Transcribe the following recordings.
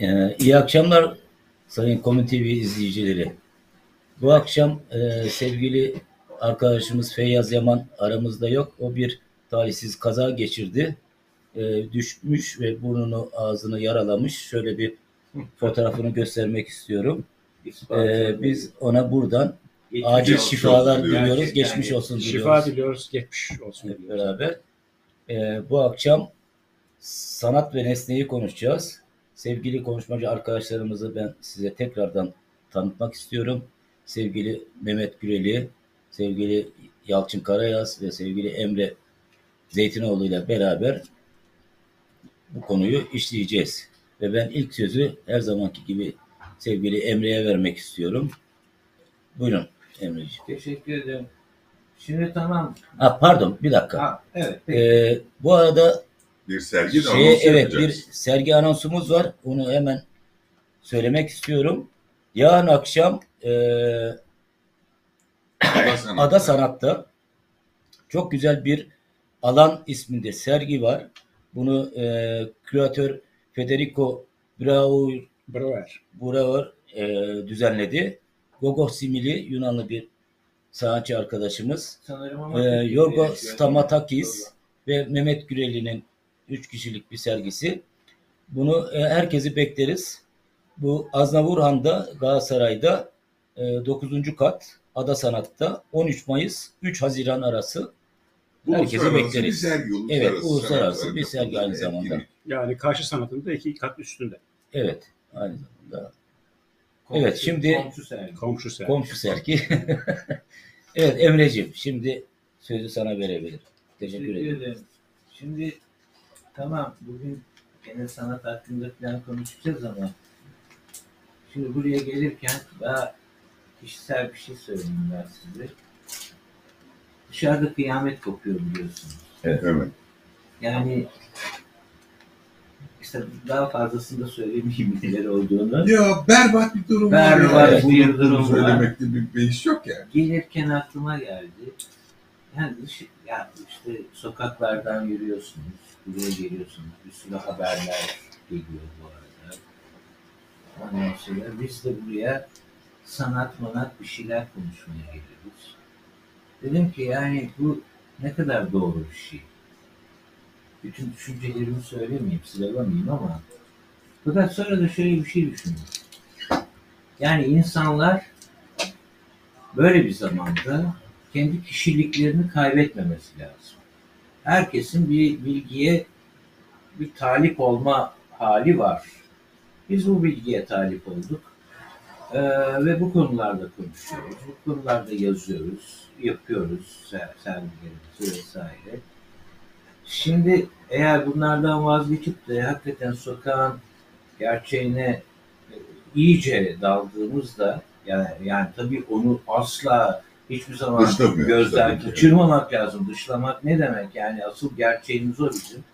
Ee, iyi akşamlar Sayın Komün TV izleyicileri. Bu akşam e, sevgili arkadaşımız Feyyaz Yaman aramızda yok. O bir talihsiz kaza geçirdi. E, düşmüş ve burnunu ağzını yaralamış. Şöyle bir fotoğrafını göstermek istiyorum. E, biz ona buradan acil olsun şifalar diliyoruz. Gerçekten Geçmiş olsun diliyoruz. Şifa diliyoruz, geçmiş olsun hep diliyoruz. beraber. Ee, bu akşam sanat ve nesneyi konuşacağız. Sevgili konuşmacı arkadaşlarımızı ben size tekrardan tanıtmak istiyorum. Sevgili Mehmet Güreli, sevgili Yalçın Karayaz ve sevgili Emre Zeytinoğlu ile beraber bu konuyu işleyeceğiz. Ve ben ilk sözü her zamanki gibi sevgili Emre'ye vermek istiyorum. Buyurun Emreciğim. Teşekkür ederim. Şimdi tamam. Ha, pardon bir dakika. Ha, evet. peki. Ee, bu arada Bir sergi de şey, anons evet bir sergi anonsumuz var. Onu hemen söylemek istiyorum. Yarın akşam e, Ada Sanatı. Ada Sanat'ta çok güzel bir alan isminde sergi var. Bunu e, küratör Federico Brauer, Brewer. Brauer e, düzenledi. Gogo Simili Yunanlı bir sanatçı arkadaşımız. Sanırım Ee, Türkiye'de Yorgo. Stamatakis ve Mehmet Güreli'nin üç kişilik bir sergisi. Bunu e, herkesi bekleriz. Bu Aznavurhan'da Galatasaray'da e, 9. kat Ada Sanat'ta 13 Mayıs 3 Haziran arası herkesi Uluslararası bekleriz. Bir sergi, Evet, uluslararası uluslararası sanatlar bir sergi aynı zamanda. Yani karşı sanatında iki kat üstünde. Evet aynı zamanda Komşu- Evet, şimdi- komşu sergi. Komşu sergi. komşu sergi. evet Emre'ciğim şimdi sözü sana verebilirim. Teşekkür Teşekkür ederim. ederim. Şimdi tamam bugün gene sanat hakkında falan konuşacağız ama şimdi buraya gelirken daha kişisel bir şey söyleyeyim ben size. Dışarıda kıyamet kopuyor biliyorsunuz. Evet. Yani işte daha fazlasını da söylemeyeyim neler olduğunu. Ya berbat bir durum Berbat var. ya. bir durum var. Söylemekte bir beis yok yani. gelirken aklıma geldi. Yani dış, ya işte sokaklardan yürüyorsunuz, buraya geliyorsunuz. Bir haberler geliyor bu arada. Ondan sonra biz de buraya sanat manat bir şeyler konuşmaya geliyoruz. Dedim ki yani bu ne kadar doğru bir şey. Bütün düşüncelerimi söylemeyeyim, sıralamayayım ama fakat sonra da şöyle bir şey düşündüm. Yani insanlar böyle bir zamanda kendi kişiliklerini kaybetmemesi lazım. Herkesin bir bilgiye bir talip olma hali var. Biz bu bilgiye talip olduk. Ee, ve bu konularda konuşuyoruz. Bu konularda yazıyoruz, yapıyoruz ser- sergilerimizi vesaire. Şimdi eğer bunlardan vazgeçip de hakikaten sokağın gerçeğine e, iyice daldığımızda yani, yani tabii onu asla hiçbir zaman Dışlamıyoruz gözden ki. kaçırmamak lazım. Dışlamak ne demek? Yani asıl gerçeğimiz o bizim.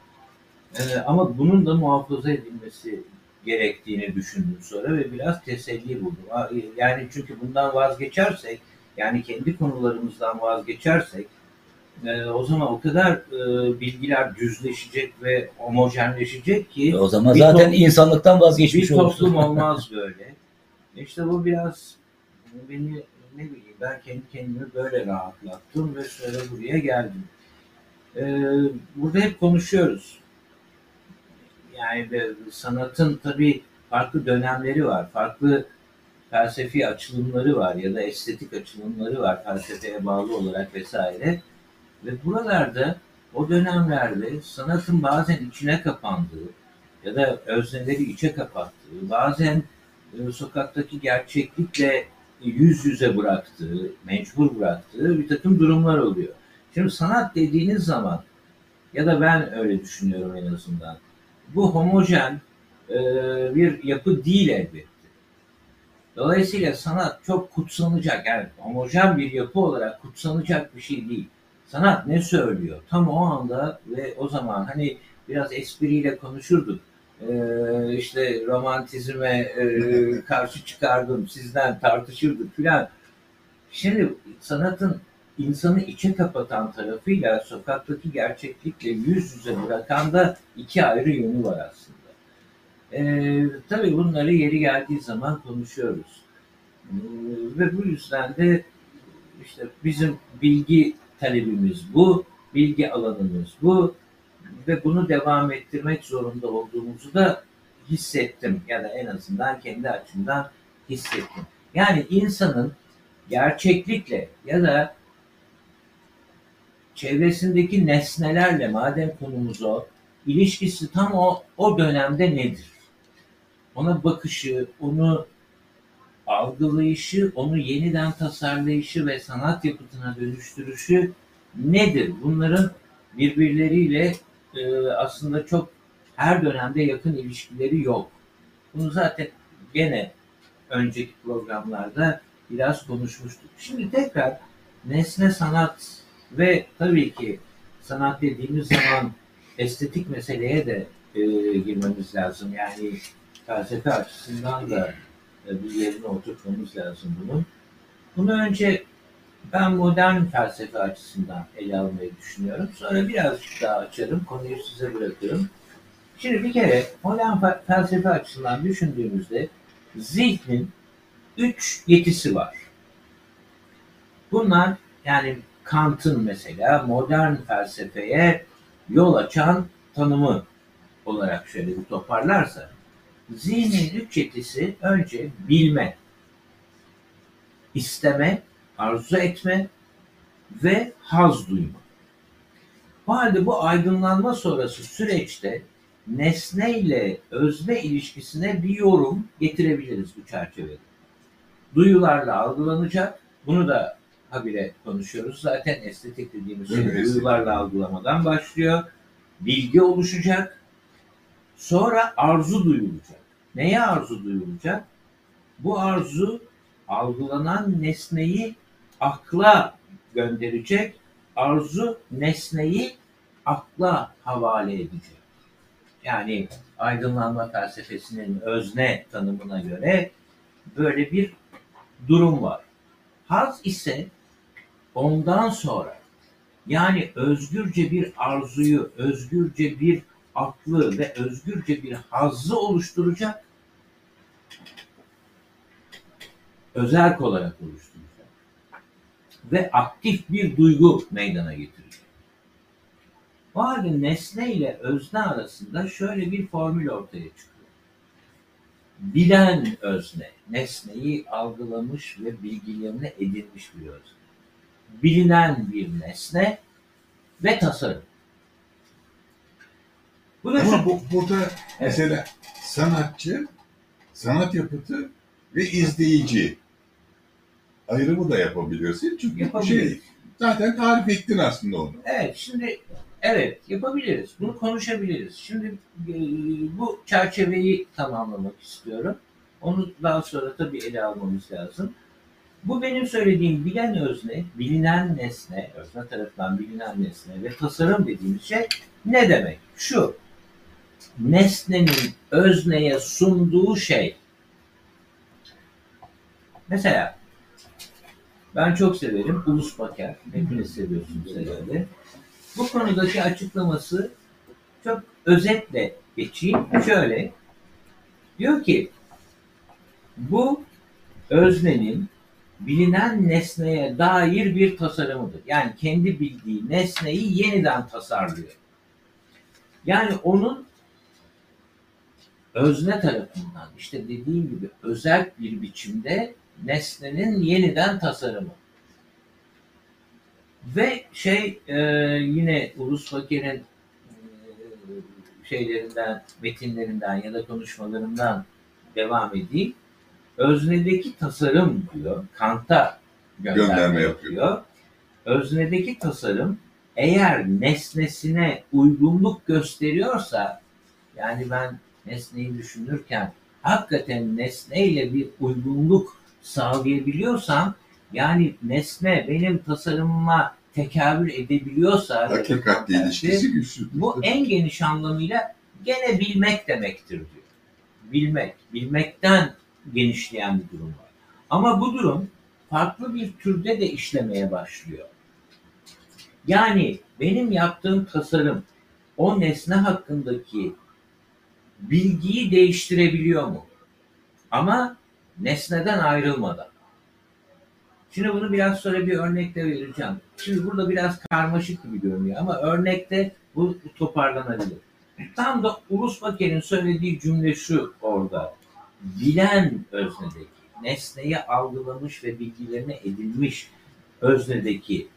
Ee, ama bunun da muhafaza edilmesi gerektiğini düşündüm sonra ve biraz teselli buldum. Ha, Yani çünkü bundan vazgeçersek, yani kendi konularımızdan vazgeçersek, e, o zaman o kadar e, bilgiler düzleşecek ve homojenleşecek ki E, O zaman Bir zaten top- insanlıktan vazgeçmiş bir olursun. toplum olmaz böyle. İşte bu biraz beni ne bileyim ben kendi kendimi böyle rahatlattım ve sonra buraya geldim. Ee, burada hep konuşuyoruz. Yani sanatın tabii farklı dönemleri var. Farklı felsefi açılımları var ya da estetik açılımları var felsefeye bağlı olarak vesaire. Ve buralarda o dönemlerde sanatın bazen içine kapandığı ya da özneleri içe kapattığı, bazen e, sokaktaki gerçeklikle yüz yüze bıraktığı, mecbur bıraktığı bir takım durumlar oluyor. Şimdi sanat dediğiniz zaman ya da ben öyle düşünüyorum en azından. Bu homojen e, bir yapı değil elbette. Dolayısıyla sanat çok kutsanacak, yani homojen bir yapı olarak kutsanacak bir şey değil. Sanat ne söylüyor? Tam o anda ve o zaman hani biraz espriyle konuşurduk. Ee, işte romantizme e, karşı çıkardım, sizden tartışırdık filan. Şimdi sanatın insanı içe kapatan tarafıyla sokaktaki gerçeklikle yüz yüze bırakan da iki ayrı yönü var aslında. Ee, tabii bunları yeri geldiği zaman konuşuyoruz. Ee, ve bu yüzden de işte bizim bilgi talebimiz bu, bilgi alanımız bu ve bunu devam ettirmek zorunda olduğumuzu da hissettim ya da en azından kendi açımdan hissettim. Yani insanın gerçeklikle ya da çevresindeki nesnelerle madem konumuz o, ilişkisi tam o, o dönemde nedir? Ona bakışı, onu algılayışı, onu yeniden tasarlayışı ve sanat yapıtına dönüştürüşü nedir? Bunların birbirleriyle e, aslında çok her dönemde yakın ilişkileri yok. Bunu zaten gene önceki programlarda biraz konuşmuştuk. Şimdi tekrar nesne sanat ve tabii ki sanat dediğimiz zaman estetik meseleye de e, girmemiz lazım. Yani felsefe açısından da e, bir yerine oturtmamız lazım bunun. Bunu önce ben modern felsefe açısından ele almayı düşünüyorum. Sonra birazcık daha açarım, konuyu size bırakırım. Şimdi bir kere modern fe- felsefe açısından düşündüğümüzde zihnin üç yetisi var. Bunlar yani Kant'ın mesela modern felsefeye yol açan tanımı olarak şöyle bir toparlarsa zihnin üç yetisi önce bilme, isteme, arzu etme ve haz duyma. O halde bu aydınlanma sonrası süreçte nesne ile özne ilişkisine bir yorum getirebiliriz bu çerçevede. Duyularla algılanacak. Bunu da habire konuşuyoruz. Zaten estetik dediğimiz şey duyularla algılamadan başlıyor. Bilgi oluşacak. Sonra arzu duyulacak. Neye arzu duyulacak? Bu arzu algılanan nesneyi akla gönderecek. Arzu nesneyi akla havale edecek. Yani aydınlanma felsefesinin özne tanımına göre böyle bir durum var. Haz ise ondan sonra yani özgürce bir arzuyu, özgürce bir aklı ve özgürce bir hazzı oluşturacak özel olarak oluşturacak ve aktif bir duygu meydana getirecek. O halde nesne ile özne arasında şöyle bir formül ortaya çıkıyor. Bilen özne, nesneyi algılamış ve bilgilerini edinmiş bir özne. Bilinen bir nesne ve tasarım. Bu da Ama bu, burada mesela sanatçı, sanat yapıtı ve izleyici ayrımı da yapabilirsin. Çünkü şey, zaten tarif ettin aslında onu. Evet, şimdi evet yapabiliriz. Bunu konuşabiliriz. Şimdi e, bu çerçeveyi tamamlamak istiyorum. Onu daha sonra tabii ele almamız lazım. Bu benim söylediğim bilen özne, bilinen nesne, özne tarafından bilinen nesne ve tasarım dediğimiz şey ne demek? Şu, nesnenin özneye sunduğu şey. Mesela ben çok severim Ulus Baker. Hepiniz seviyorsunuz herhalde. Bu konudaki açıklaması çok özetle geçeyim. Şöyle diyor ki bu öznenin bilinen nesneye dair bir tasarımıdır. Yani kendi bildiği nesneyi yeniden tasarlıyor. Yani onun özne tarafından işte dediğim gibi özel bir biçimde nesnenin yeniden tasarımı. Ve şey e, yine Ulus Fakir'in e, şeylerinden, metinlerinden ya da konuşmalarından devam edeyim. Öznedeki tasarım diyor, Kant'a gönderme, Gönderme yapıyor. Öznedeki tasarım eğer nesnesine uygunluk gösteriyorsa, yani ben nesneyi düşünürken hakikaten nesneyle bir uygunluk sağlayabiliyorsam, yani nesne benim tasarımıma tekabül edebiliyorsa tersi, ilişkisi güçlü. bu en geniş anlamıyla gene bilmek demektir diyor. Bilmek, bilmekten genişleyen bir durum var. Ama bu durum farklı bir türde de işlemeye başlıyor. Yani benim yaptığım tasarım o nesne hakkındaki bilgiyi değiştirebiliyor mu? Ama nesneden ayrılmadan. Şimdi bunu biraz sonra bir örnekle vereceğim. Şimdi burada biraz karmaşık gibi görünüyor ama örnekte bu toparlanabilir. Tam da Ulus Baker'in söylediği cümle şu orada. Bilen öznedeki, nesneyi algılamış ve bilgilerini edinmiş öznedeki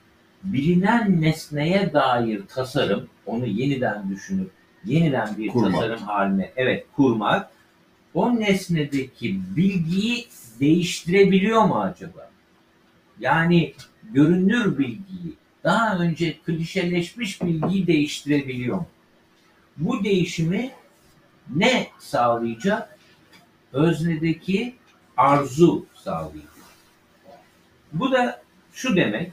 bilinen nesneye dair tasarım, onu yeniden düşünüp yeniden bir Kurmak. tasarım haline evet kurmak o nesnedeki bilgiyi değiştirebiliyor mu acaba? Yani görünür bilgiyi, daha önce klişeleşmiş bilgiyi değiştirebiliyor mu? Bu değişimi ne sağlayacak? Öznedeki arzu sağlayacak. Bu da şu demek,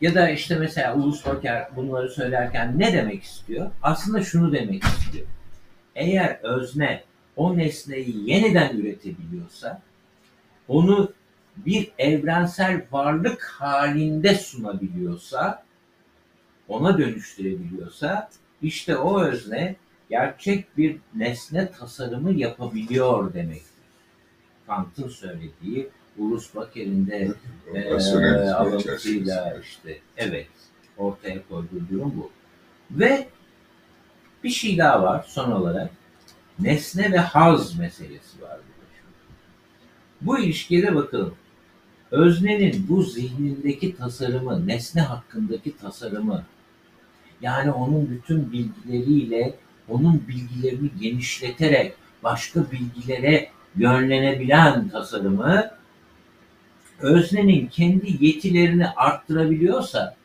ya da işte mesela Ulus Baker bunları söylerken ne demek istiyor? Aslında şunu demek istiyor. Eğer özne o nesneyi yeniden üretebiliyorsa, onu bir evrensel varlık halinde sunabiliyorsa, ona dönüştürebiliyorsa, işte o özne gerçek bir nesne tasarımı yapabiliyor demektir. Kant'ın söylediği, Ulus Baker'in de çerçevesi. alıntısıyla işte evet ortaya koyduğu durum bu. Ve bir şey daha var son olarak. Nesne ve haz meselesi var burada. Bu ilişkiye bakalım. Öznenin bu zihnindeki tasarımı, nesne hakkındaki tasarımı, yani onun bütün bilgileriyle onun bilgilerini genişleterek başka bilgilere yönlenebilen tasarımı öznenin kendi yetilerini arttırabiliyorsa,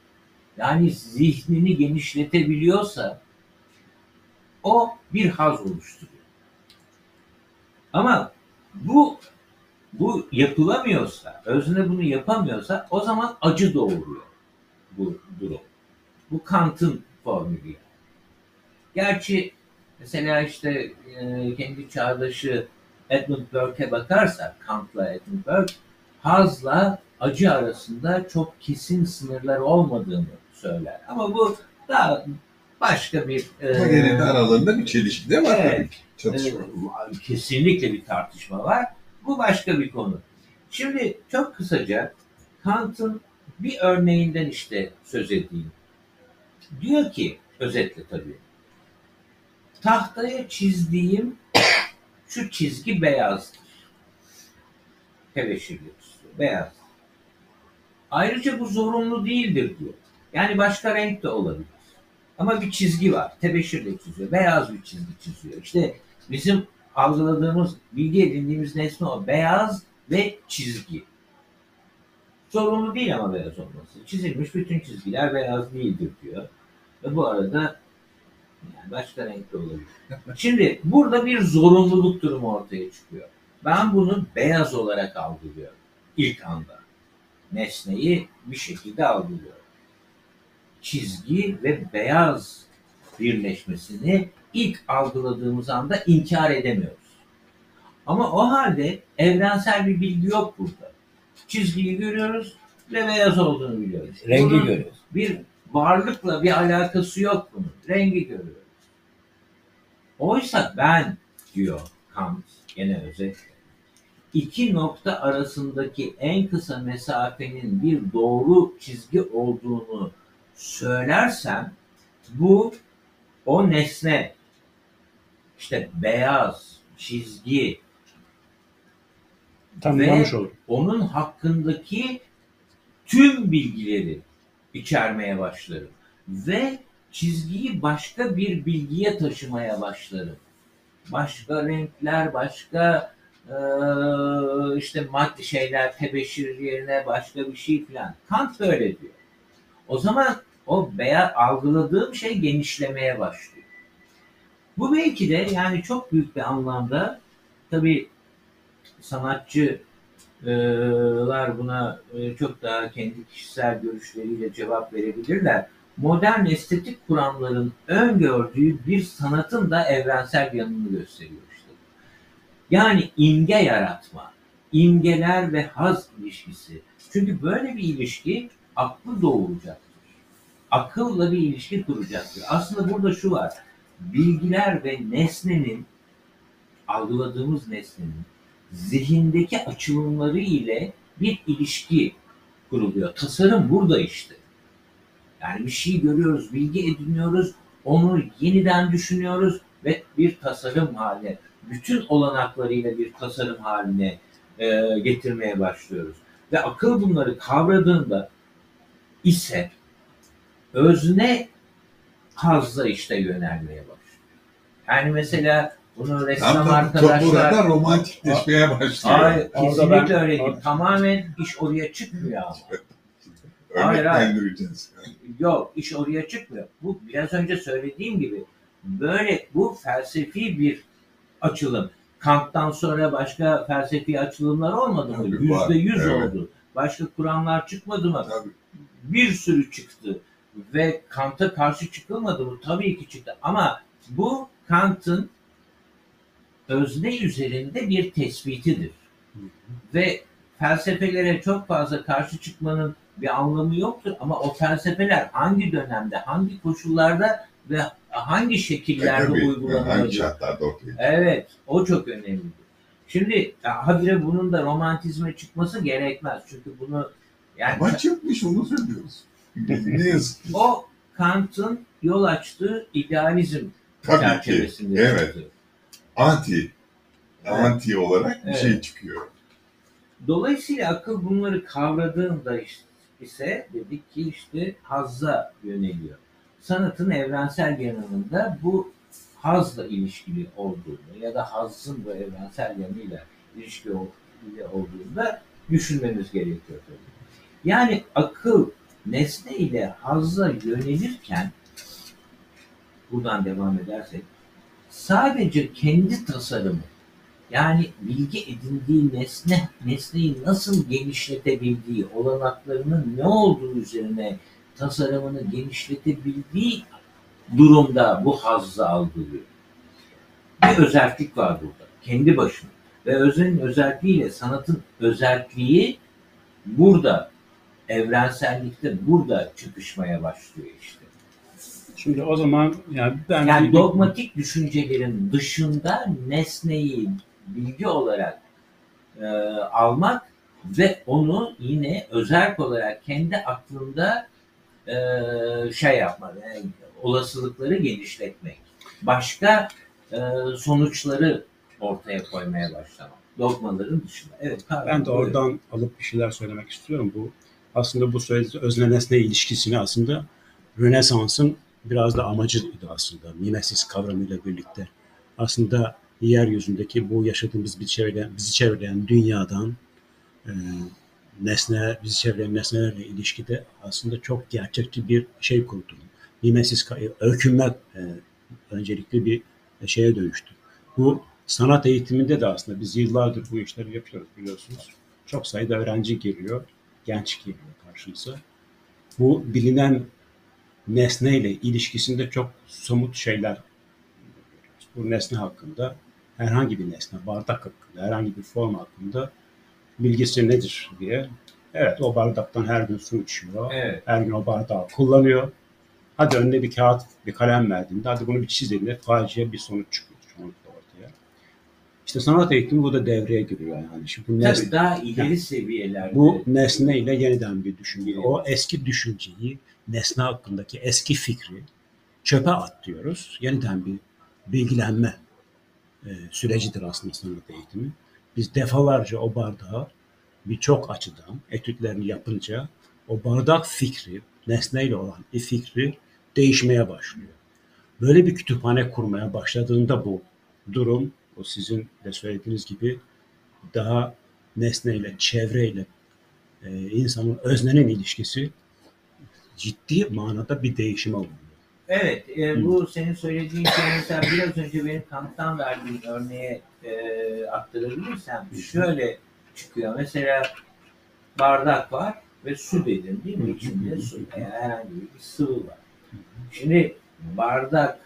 yani zihnini genişletebiliyorsa, o bir haz oluşturuyor. Ama bu bu yapılamıyorsa, özne bunu yapamıyorsa o zaman acı doğuruyor bu durum. Bu Kant'ın formülü. Gerçi mesela işte e, kendi çağdaşı Edmund Burke'e bakarsak, Kant'la Edmund Burke, hazla acı arasında çok kesin sınırlar olmadığını söyler. Ama bu daha başka bir... e, aralarında bir çelişki de var Evet. tabii ki. Çatışma. Ee, kesinlikle bir tartışma var. Bu başka bir konu. Şimdi çok kısaca Kant'ın bir örneğinden işte söz edeyim. Diyor ki, özetle tabii. Tahtaya çizdiğim şu çizgi beyazdır. Tebeşirli çiziyor, beyaz. Ayrıca bu zorunlu değildir diyor. Yani başka renk de olabilir. Ama bir çizgi var. Tebeşirle çiziyor. Beyaz bir çizgi çiziyor. İşte bizim algıladığımız, bilgi edindiğimiz nesne o. Beyaz ve çizgi. Zorunlu değil ama beyaz olması. Çizilmiş bütün çizgiler beyaz değildir diyor. Ve bu arada yani başka renk de olabilir. Şimdi burada bir zorunluluk durumu ortaya çıkıyor. Ben bunu beyaz olarak algılıyorum. ilk anda. Nesneyi bir şekilde algılıyorum. Çizgi ve beyaz birleşmesini ilk algıladığımız anda inkar edemiyoruz. Ama o halde evrensel bir bilgi yok burada. Çizgiyi görüyoruz ve beyaz olduğunu biliyoruz. Rengi Bunun görüyoruz. Bir varlıkla bir alakası yok bunun. Rengi görüyoruz. Oysa ben diyor Kant gene özetle iki nokta arasındaki en kısa mesafenin bir doğru çizgi olduğunu söylersem bu o nesne işte beyaz çizgi Tanımlamış olur. onun hakkındaki tüm bilgileri içermeye başlarım. Ve çizgiyi başka bir bilgiye taşımaya başlarım. Başka renkler, başka işte madde şeyler, tebeşir yerine başka bir şey falan. Kant böyle diyor. O zaman o veya algıladığım şey genişlemeye başlıyor. Bu belki de yani çok büyük bir anlamda tabii sanatçılar buna e, çok daha kendi kişisel görüşleriyle cevap verebilirler. Modern estetik kuramların öngördüğü bir sanatın da evrensel yanını gösteriyor işte. Yani imge yaratma, imgeler ve haz ilişkisi. Çünkü böyle bir ilişki aklı doğuracaktır. Akılla bir ilişki kuracaktır. Aslında burada şu var. bilgiler ve nesnenin algıladığımız nesnenin zihindeki açılımları ile bir ilişki kuruluyor. Tasarım burada işte. Yani bir şey görüyoruz, bilgi ediniyoruz, onu yeniden düşünüyoruz ve bir tasarım haline, bütün olanaklarıyla bir tasarım haline e, getirmeye başlıyoruz. Ve akıl bunları kavradığında ise özne hazza işte yönelmeye başlıyor. Yani mesela bunu ressam Tam da arkadaşlar... burada romantikleşmeye başlıyor. Hayır, Orada kesinlikle ben- öyle değil. orada- Tamamen iş oraya çıkmıyor ama. hayır, hayır. Örneklendireceğiz. Yok, iş oraya çıkmıyor. Bu biraz önce söylediğim gibi böyle bu felsefi bir açılım. Kant'tan sonra başka felsefi açılımlar olmadı mı? Tabii, var. Yüzde yüz Evet. oldu. Başka kuramlar çıkmadı mı? Tabii. bir sürü çıktı ve Kant'a karşı çıkılmadı mı? Tabii ki çıktı ama bu Kant'ın özne üzerinde bir tespitidir. Ve felsefelere çok fazla karşı çıkmanın bir anlamı yoktur ama o felsefeler hangi dönemde, hangi koşullarda ve hangi şekillerde Tabii, uygulanıyor? Hangi şartlarda ortaya Evet, o çok önemlidir. Şimdi habire bunun da romantizme çıkması gerekmez. Çünkü bunu yani Ama çıkmış onu söylüyoruz. Ne yazık ki. o Kant'ın yol açtığı idealizm Tabii ki. çerçevesinde Evet. çıktı. Anti. Evet. Anti olarak bir Evet. şey çıkıyor. Dolayısıyla akıl bunları kavradığında işte, ise dedik ki işte hazza yöneliyor. Sanatın evrensel yanında bu hazla ilişkili olduğunu ya da hazzın bu evrensel yanıyla ilişkili olduğunda düşünmemiz gerekiyor tabii. Yani akıl nesne ile hazza yönelirken buradan devam edersek sadece kendi tasarımı yani bilgi edindiği nesne nesneyi nasıl genişletebildiği, olanaklarının ne olduğu üzerine tasarımını genişletebildiği durumda bu hazzı algılıyor. Bir özellik var burada. Kendi başına. Ve öznenin özelliğiyle sanatın özelliği burada evrensellikte burada çıkışmaya başlıyor işte. Şimdi o zaman yani ben Yani dogmatik düşüncelerin dışında nesneyi bilgi olarak e, almak ve onu yine özerk olarak kendi aklında e, şey yapmak, yani olasılıkları genişletmek. Başka e, sonuçları ortaya koymaya başlamak. Dogmaların dışında. Evet, pardon, Ben de buyurun. oradan alıp bir şeyler söylemek istiyorum. Bu aslında bu söylediğiniz özne nesne ilişkisini aslında Rönesans'ın biraz da amacıydı aslında. Mimesis kavramıyla birlikte. Aslında yeryüzündeki bu yaşadığımız bir çevreyen, bizi çevreyen dünyadan e, nesne, bizi çevreyen nesnelerle ilişkide aslında çok gerçekçi bir şey kurdu. Mimesis, öykünme e, öncelikli bir şeye dönüştü. Bu sanat eğitiminde de aslında biz yıllardır bu işleri yapıyoruz biliyorsunuz. Çok sayıda öğrenci geliyor, genç geliyor karşımıza. Bu bilinen nesneyle ilişkisinde çok somut şeyler. Bu nesne hakkında herhangi bir nesne, bardak hakkında, herhangi bir form hakkında bilgisi nedir diye. Evet o bardaktan her gün su içiyor. Evet. Her gün o bardağı kullanıyor. Hadi önüne bir kağıt, bir kalem verdiğinde hadi bunu bir çiz dediğinde facia bir sonuç çıkıyor. İşte sanat eğitimi bu da devreye giriyor yani. Şimdi bu Tabii daha ileri seviyelerde. bu nesne ile yeniden bir düşünce. O eski düşünceyi, nesne hakkındaki eski fikri çöpe at diyoruz. Yeniden bir bilgilenme e, sürecidir aslında sanat eğitimi. Biz defalarca o bardağı birçok açıdan etütlerini yapınca o bardak fikri, nesneyle olan bir fikri değişmeye başlıyor. Böyle bir kütüphane kurmaya başladığında bu durum, o sizin de söylediğiniz gibi daha nesneyle, çevreyle e, insanın öznenin ilişkisi ciddi manada bir değişime uğruyor. Evet, e, Hı. bu senin söylediğin şey mesela biraz önce benim Kant'tan verdiğim örneğe e, aktarabilirsem şöyle çıkıyor. Mesela bardak var ve su dedim değil mi? İçinde su veya herhangi bir sıvı var. Şimdi bardak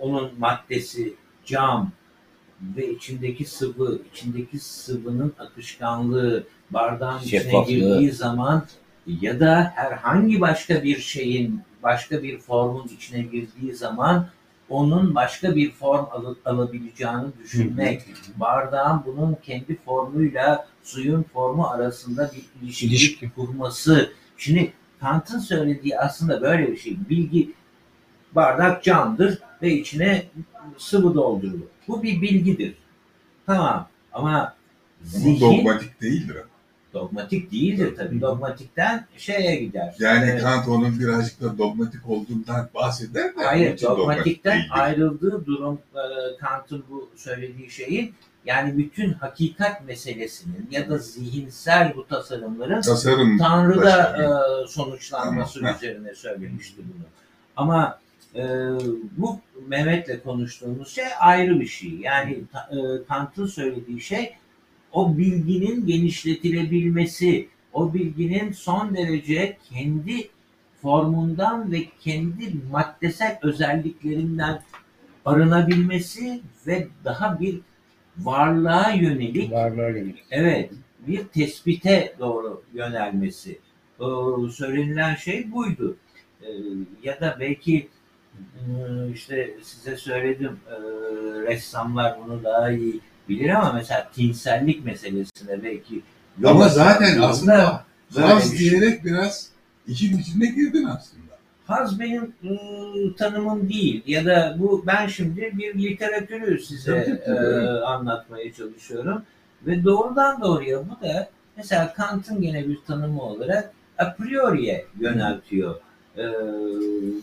onun maddesi cam ve içindeki sıvı, içindeki sıvının akışkanlığı bardağın içine girdiği zaman ya da herhangi başka bir şeyin başka bir formun içine girdiği zaman onun başka bir form al- alabileceğini düşünmek, bardağın bunun kendi formuyla suyun formu arasında bir ilişki, İlişki. kurması. Şimdi Kant'ın söylediği aslında böyle bir şey. Bilgi bardak camdır ve içine sıvı doldurulur. Bu bir bilgidir. Tamam ama Ama zihin dogmatik değildir. ama. dogmatik değildir tabii. Dogmatikten şeye gider. Yani Ee, Kant onun birazcık da dogmatik olduğundan bahseder de Hayır, dogmatik dogmatikten değildir. ayrıldığı durum e, Kant'ın bu söylediği şeyin yani bütün hakikat meselesinin ya da zihinsel bu tasarımların Tasarım Tanrı'da başka e, sonuçlanması Tamam, üzerine söylemişti bunu. Ama e, bu Mehmet'le konuştuğumuz şey ayrı bir şey. Yani e, Kant'ın söylediği şey o bilginin genişletilebilmesi, o bilginin son derece kendi formundan ve kendi maddesel özelliklerinden arınabilmesi ve daha bir varlığa yönelik Varlığa yönelik. Evet, bir tespite doğru yönelmesi. Ee, söylenilen şey buydu. Ee, ya da belki işte size söyledim e, ressamlar bunu daha iyi bilir ama mesela tinsellik meselesine belki Ama zaten aslında Haz bir şey. diyerek biraz işin içine girdin aslında. Haz benim e, tanımım değil ya da bu ben şimdi bir literatürü size Tabii, e, evet. anlatmaya çalışıyorum ve doğrudan doğruya bu da mesela Kant'ın gene bir tanımı olarak a priori'ye yöneltiyor e,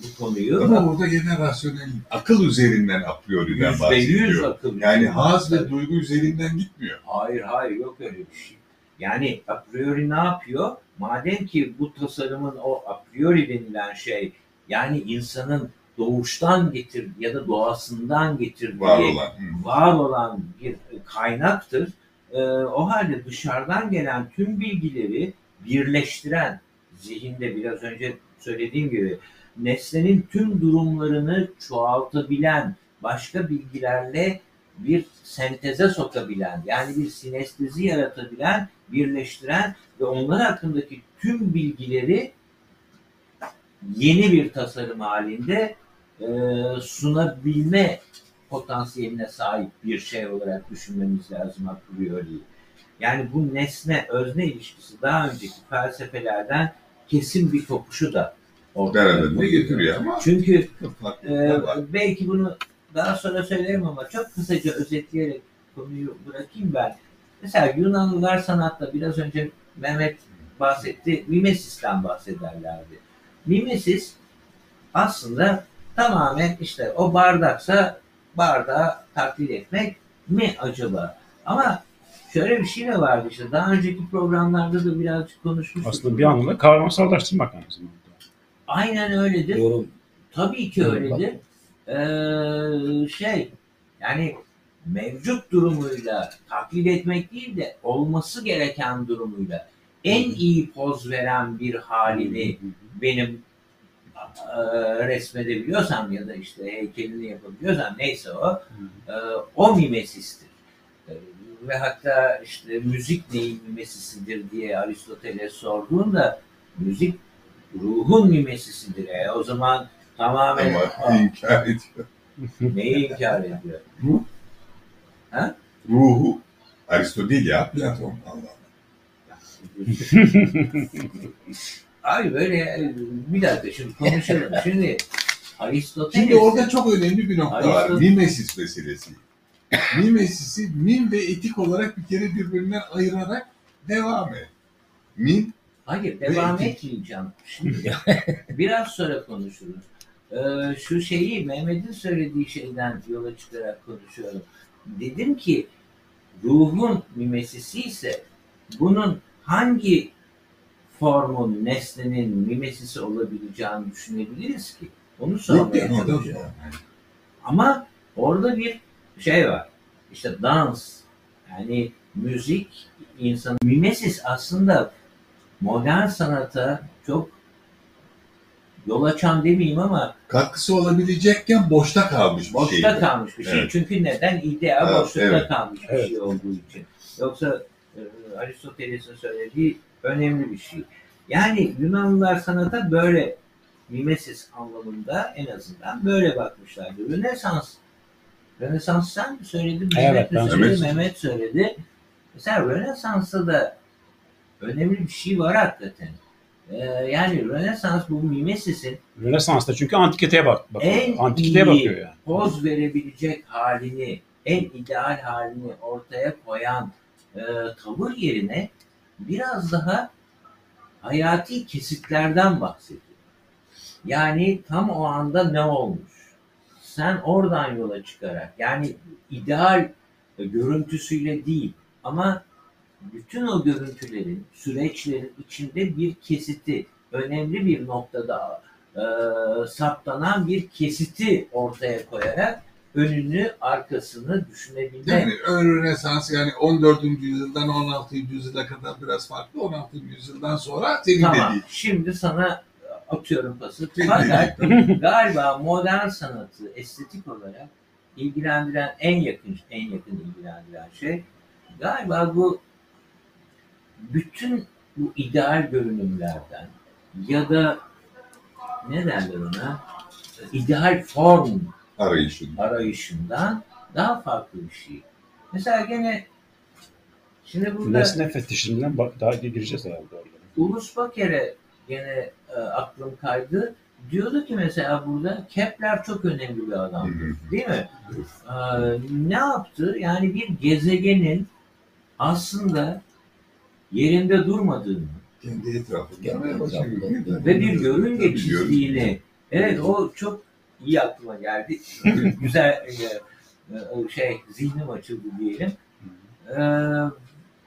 bu konuyu. Ama orada gene rasyonel, akıl üzerinden a priori'den Yüzde yüz bahsediyor. akıl. Yani haz ve duygu üzerinden gitmiyor. Hayır hayır yok öyle bir şey. Yani a priori ne yapıyor? Madem ki bu tasarımın o a priori denilen şey yani insanın doğuştan getir ya da doğasından getirdiği Var olan. Hı. var olan bir kaynaktır. Ee, o halde dışarıdan gelen tüm bilgileri birleştiren, zihinde biraz önce söylediğim gibi nesnenin tüm durumlarını çoğaltabilen, başka bilgilerle bir senteze sokabilen, yani bir sinestezi yaratabilen, birleştiren ve onlar hakkındaki tüm bilgileri yeni bir tasarım halinde e, sunabilme potansiyeline sahip bir şey olarak düşünmemiz lazım a priori. Yani bu nesne özne ilişkisi daha önceki felsefelerden kesin bir kopuşu da ortaya Beraberinde getiriyor ama Çünkü farklılıklar var. belki bunu daha sonra söylerim ama çok kısaca özetleyerek konuyu bırakayım ben. Mesela Yunanlılar sanatta biraz önce Mehmet bahsetti. Mimesis'ten bahsederlerdi. Mimesis aslında tamamen işte o bardaksa bardağı taklit etmek mi acaba? Ama şöyle bir şey de vardı işte daha önceki programlarda da birazcık konuşmuştuk. Aslında bir anlamda kavramsallaştırmak zamanda. Aynen öyledir. Yorum Tabii ki Evet, öyledir. Ee, şey yani mevcut durumuyla taklit etmek değil de olması gereken durumuyla en iyi poz veren bir halini benim e, resmedebiliyorsam ya da işte heykelini yapabiliyorsam neyse o e, o mimesistir. Ve hatta işte müzik neyin mimesisidir diye Aristoteles sorduğunda müzik ruhun mimesisidir. E, o zaman tamamen Ama inkar ediyor. neyi inkar ediyor? Ruhu Aristo değil ya Platon. Allah. Abi böyle bir dakika şimdi konuşalım. Şimdi Aristoteles Şimdi orada çok önemli bir nokta var. Mimesis meselesi. Mimesisi mim ve etik olarak bir kere birbirinden ayırarak devam et. Mim Hayır devam Ve- etmeyeceğim. Şimdi biraz sonra konuşuruz. Ee, şu şeyi Mehmet'in söylediği şeyden yola çıkarak konuşuyorum. Dedim ki ruhun mimesisi ise bunun hangi formun, nesnenin mimesisi olabileceğini düşünebiliriz ki? Onu sormaya çalışıyorum. Ama orada bir şey var. İşte dans, yani müzik, insan mimesis aslında modern sanata çok yol açan demeyeyim ama katkısı olabilecekken boşta kalmış bir boşta şey. kalmış bir şey. Evet. Çünkü neden? İdea Evet, boşlukta evet. kalmış bir Evet. şey olduğu için. Yoksa e, Aristoteles'in söylediği önemli bir şey. Yani Yunanlılar sanata böyle mimesis anlamında en azından böyle bakmışlardı. Rönesans Rönesans sen mi söyledin? Evet, Mehmet mi ben söyledi? Mehmet söyledi. Mesela Rönesans'ta da önemli bir şey var hakikaten. Ee, yani Rönesans bu mimesisin Rönesans'ta çünkü antikiteye bak, bakıyor. En Antikiteye iyi bakıyor yani. poz verebilecek halini, en ideal halini ortaya koyan e, tavır yerine biraz daha hayati kesitlerden bahsediyor. Yani tam o anda ne olmuş? Sen oradan yola çıkarak yani ideal görüntüsüyle değil ama bütün o görüntülerin, süreçlerin içinde bir kesiti, önemli bir noktada e, saptanan bir kesiti ortaya koyarak önünü, arkasını düşünebilme. Yani ön Rönesans yani 14. yüzyıldan 16. yüzyıla kadar biraz farklı. 16. yüzyıldan sonra senin Tamam. dediğin. Şimdi sana atıyorum pası. Fakat galiba modern sanatı estetik olarak ilgilendiren en yakın en yakın ilgilendiren şey galiba bu bütün bu ideal görünümlerden ya da ne derler ona ideal form arayışın. arayışından daha farklı bir şey. Mesela gene şimdi burada Nesne fetişinden bak, daha gireceğiz herhalde orada. Ulus Baker'e gene e, aklım kaydı. Diyordu ki mesela burada Kepler çok önemli bir adam. Hı hı. Değil mi? Ee, ne yaptı? Yani bir gezegenin aslında yerinde durmadığını Kendi etrafında. Kendi ve etrafında. bir- ve bir görünge Tabii, çizdiğini evet o çok iyi aklıma geldi. Güzel e, e, şey zihnim açıldı diyelim. Ee,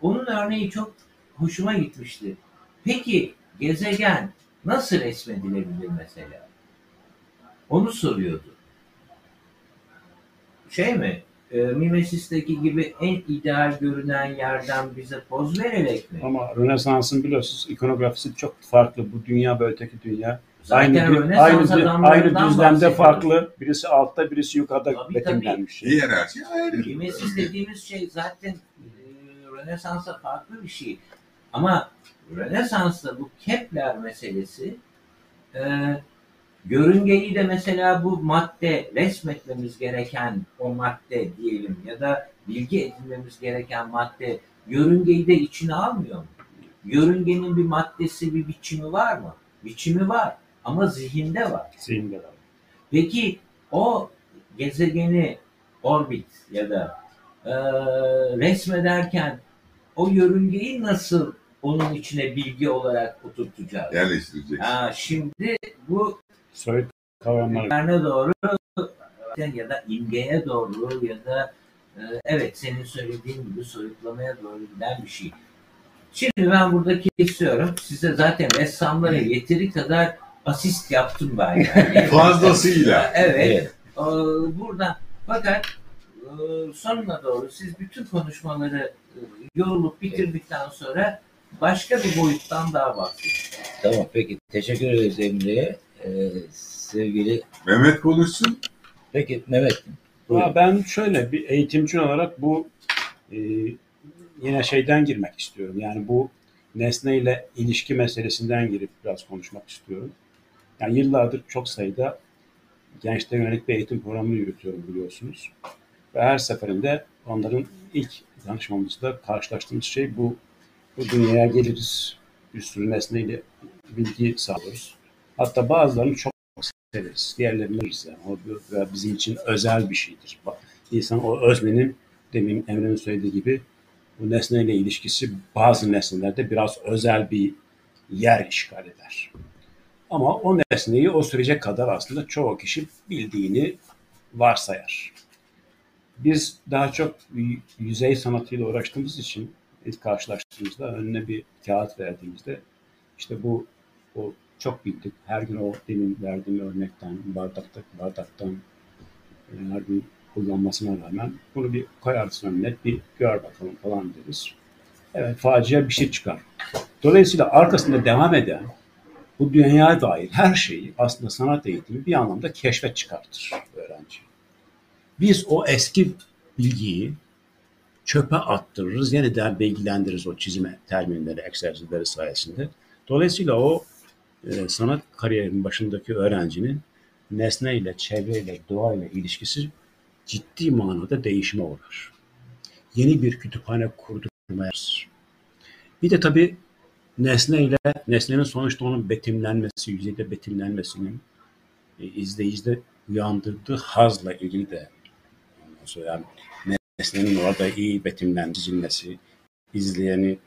onun örneği çok hoşuma gitmişti. Peki gezegen nasıl resmedilebilir mesela? Onu soruyordu. Şey mi? E, Mimesis'teki gibi en ideal görünen yerden bize poz vererek mi? Ama Rönesans'ın biliyorsunuz ikonografisi çok farklı. Bu dünya ve öteki dünya. Zaten aynı, aynı, aynı düzlemde farklı. Birisi altta, birisi yukarıda Tabii, betimlenmiş. Hiyerarşi ayrı. Mimesis dediğimiz şey zaten e, Rönesans'a farklı bir şey. Ama Rönesans'ta bu Kepler meselesi e, yörüngeyi de mesela bu madde resmetmemiz gereken o madde diyelim ya da bilgi edinmemiz gereken madde yörüngeyi de içine almıyor mu? Yörüngenin bir maddesi, bir biçimi var mı? Biçimi var ama zihinde var. Zihinde var. Peki o gezegeni orbit ya da e, resmederken o yörüngeyi nasıl onun içine bilgi olarak oturtacağız? Yerleştirecek. Ha, şimdi bu Soyut kavramlar. doğru ya da imgeye doğru ya da e, evet senin söylediğin gibi soyutlamaya doğru giden bir şey. Şimdi ben burada kesiyorum. Size zaten ressamlara yeteri kadar asist yaptım ben yani. Fazlasıyla. Evet. Evet. Ee, Buradan fakat e, sonuna doğru siz bütün konuşmaları e, yorulup bitirdikten sonra başka bir boyuttan daha bahsedin. Tamam peki. Teşekkür ederiz Emre'ye. Ee, sevgili Mehmet konuşsun. peki Mehmet. buyurun. Ama ben şöyle bir eğitimci olarak bu e, yine şeyden girmek istiyorum. Yani bu nesneyle ilişki meselesinden girip biraz konuşmak istiyorum. Yani yıllardır çok sayıda gençlere yönelik bir eğitim programı yürütüyorum biliyorsunuz. Ve her seferinde onların ilk danışmamızda karşılaştığımız şey bu. Bu dünyaya geliriz, bir sürü nesneyle bilgi sağlıyoruz. Hatta bazılarını çok severiz, diğerlerini biliriz yani. O bizim için özel bir şeydir. İnsan o öznenin demin Emre'nin söylediği gibi bu nesneyle ilişkisi bazı nesnelerde biraz özel bir yer işgal eder. Ama o nesneyi o sürece kadar aslında çoğu kişi bildiğini varsayar. Biz daha çok yüzey sanatıyla uğraştığımız için ilk karşılaştığımızda önüne bir kağıt verdiğimizde işte bu o çok bildik. Her gün o demin verdiğim örnekten, bardakta, bardaktan e, her gün kullanmasına rağmen bunu bir koyarsın önüne bir gör bakalım falan deriz. Evet facia bir şey çıkar. Dolayısıyla arkasında devam eden bu dünyaya dair her şeyi aslında sanat eğitimi bir anlamda keşfe çıkartır öğrenci. Biz o eski bilgiyi çöpe attırırız, yeniden bilgilendiririz o çizime terminleri, egzersizleri sayesinde. Dolayısıyla o e, sanat kariyerinin başındaki öğrencinin nesneyle, çevreyle, doğayla ilişkisi ciddi manada değişime uğrar. Yeni bir kütüphane kurdurmaya Bir de tabii nesneyle, nesnenin sonuçta onun betimlenmesi, yüzeyde betimlenmesinin e, izleyicide uyandırdığı hazla ilgili de yani nesnenin orada iyi betimlendirilmesi, izleyeni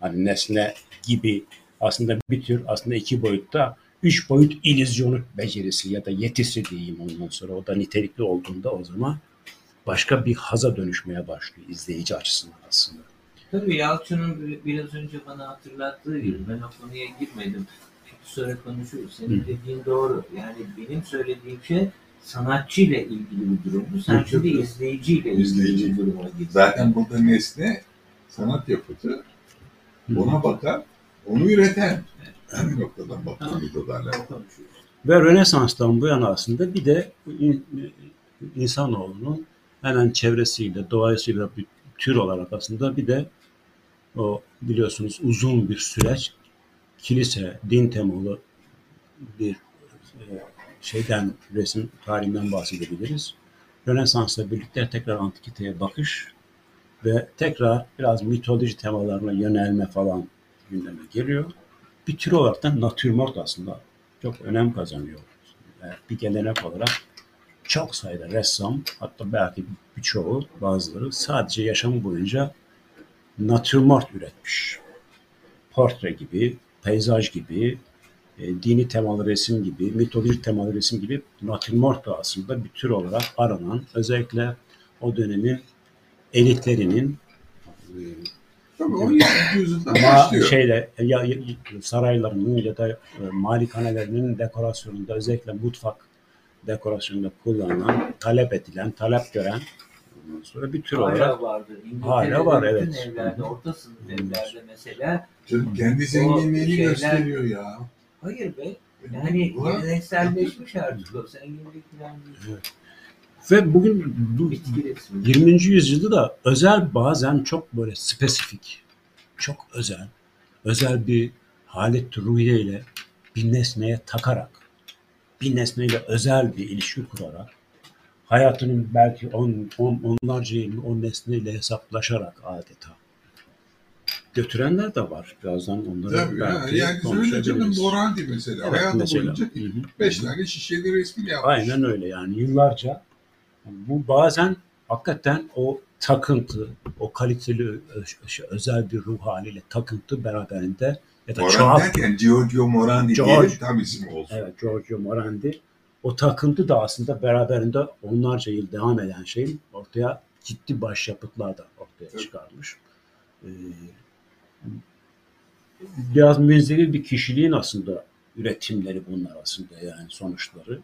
hani nesne gibi aslında bir tür aslında iki boyutta üç boyut illüzyonu becerisi ya da yetisi diyeyim ondan sonra o da nitelikli olduğunda o zaman başka bir haza dönüşmeye başlıyor izleyici açısından aslında. Tabii Yalçın'ın biraz önce bana hatırlattığı gibi ben o konuya girmedim. Çünkü sonra konuşuruz. Senin Hı. dediğin doğru. Yani benim söylediğim şey sanatçıyla ilgili bir durumdu. Sen Hı. şimdi izleyiciyle ilgili İzleyici. bir duruma girdin. Zaten burada nesne sanat yapıtı. Ona bakan, onu üreten. Hangi noktadan baktığımızda da alakalı. Ve Rönesans'tan bu yana aslında bir de in- insanoğlunun hemen çevresiyle, doğasıyla bir tür olarak aslında bir de o biliyorsunuz uzun bir süreç kilise, din temalı bir e, şeyden, resim tarihinden bahsedebiliriz. Rönesans'la birlikte tekrar antikiteye bakış ve tekrar biraz mitoloji temalarına yönelme falan gündeme geliyor. Bir tür olarak da natürmort aslında çok önem kazanıyor. Yani bir gelenek olarak çok sayıda ressam hatta belki birçoğu bazıları sadece yaşamı boyunca natürmort üretmiş. Portre gibi, peyzaj gibi, e, dini temalı resim gibi, mitolojik temalı resim gibi natürmort da aslında bir tür olarak aranan özellikle o dönemin elitlerinin e, Tabii 17. yüzyıldan ama başlıyor. şeyle ya, ya- saraylarının ya da e, malikanelerinin dekorasyonunda özellikle mutfak dekorasyonunda kullanılan, talep edilen, talep gören ondan sonra bir tür olarak Hala vardır. İngiltere'de Hala var, evet. evlerde, orta sınıf evlerde mesela. Canım kendi zenginliğini şeyler- gösteriyor ya. Hayır be. Yani Ulan, gelenekselleşmiş artık o. Sen gibi falan değil. ve bugün bu Bitki resmi. 20. yüzyılda da özel bazen çok böyle spesifik, çok özel, özel bir halet ruhiye ile bir nesneye takarak, bir nesneyle özel bir ilişki kurarak, hayatının belki on, on, onlarca yılını o nesneyle hesaplaşarak adeta götürenler de var. Birazdan onları Tabii belki Yani canım konuşabiliriz. Morandi mesela. Evet, Hayatı mesela. boyunca Hı hı. beş tane şişeli resmi yapmış. Aynen öyle yani yıllarca. Bu bazen hakikaten o takıntı, o kaliteli özel bir ruh haliyle takıntı beraberinde ya da Morandi çoğal, derken Giorgio Morandi George. diyelim tam isim olsun. evet Giorgio Morandi o takıntı da aslında beraberinde onlarca yıl devam eden şeyin ortaya ciddi başyapıtlar da ortaya Evet. çıkarmış. Ee, biraz münzevi bir kişiliğin aslında üretimleri bunlar aslında yani sonuçları.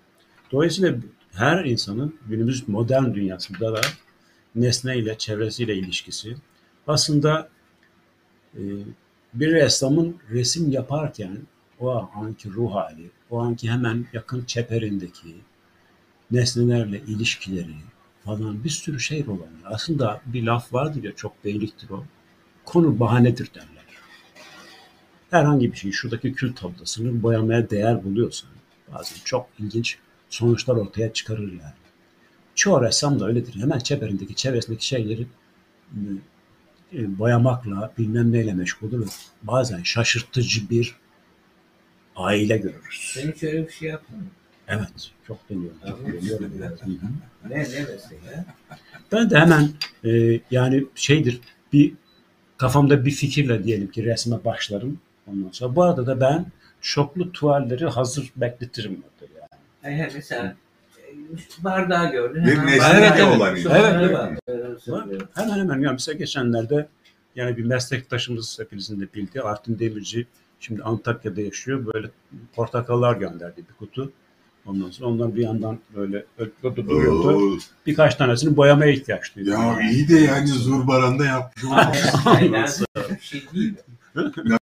Dolayısıyla her insanın günümüz modern dünyasında da nesneyle, çevresiyle ilişkisi aslında e, bir ressamın resim yaparken o anki ruh hali, o anki hemen yakın çeperindeki nesnelerle ilişkileri falan bir sürü şey rol oynuyor. Aslında bir laf vardır ya çok beyliktir o. Konu bahanedir derler. Herhangi bir şey şuradaki kül tablasını boyamaya değer buluyorsan bazen çok ilginç sonuçlar ortaya çıkarır yani. Çoğu ressam da öyledir. Hemen çeperindeki, çevresindeki şeyleri e, boyamakla bilmem neyle meşgul olur. Bazen şaşırtıcı bir aile görürüz. Sen hiç öyle bir şey yaptın mı? Evet, çok deniyorum. Tamam. Deniyorum. Ne, ne mesela? Ben de hemen e, yani şeydir bir kafamda bir fikirle diyelim ki resme başlarım. Ondan sonra bu arada da ben şoklu tuvalleri hazır bekletirim orada yani. Hayır, mesela e, bardağı gördün. Bir nesne Evet, evet. olan Evet, evet. e, söylüyorum. Hemen hemen yani mesela geçenlerde yani bir meslektaşımız hepinizin de bildiği Artin Demirci şimdi Antakya'da yaşıyor. Böyle portakallar gönderdi bir kutu. Ondan sonra onlar bir yandan böyle öyle duruyordu. Birkaç tanesini boyamaya ihtiyaç duydu. ya iyi de yani Zurbaran'da yapmış bir şey değil.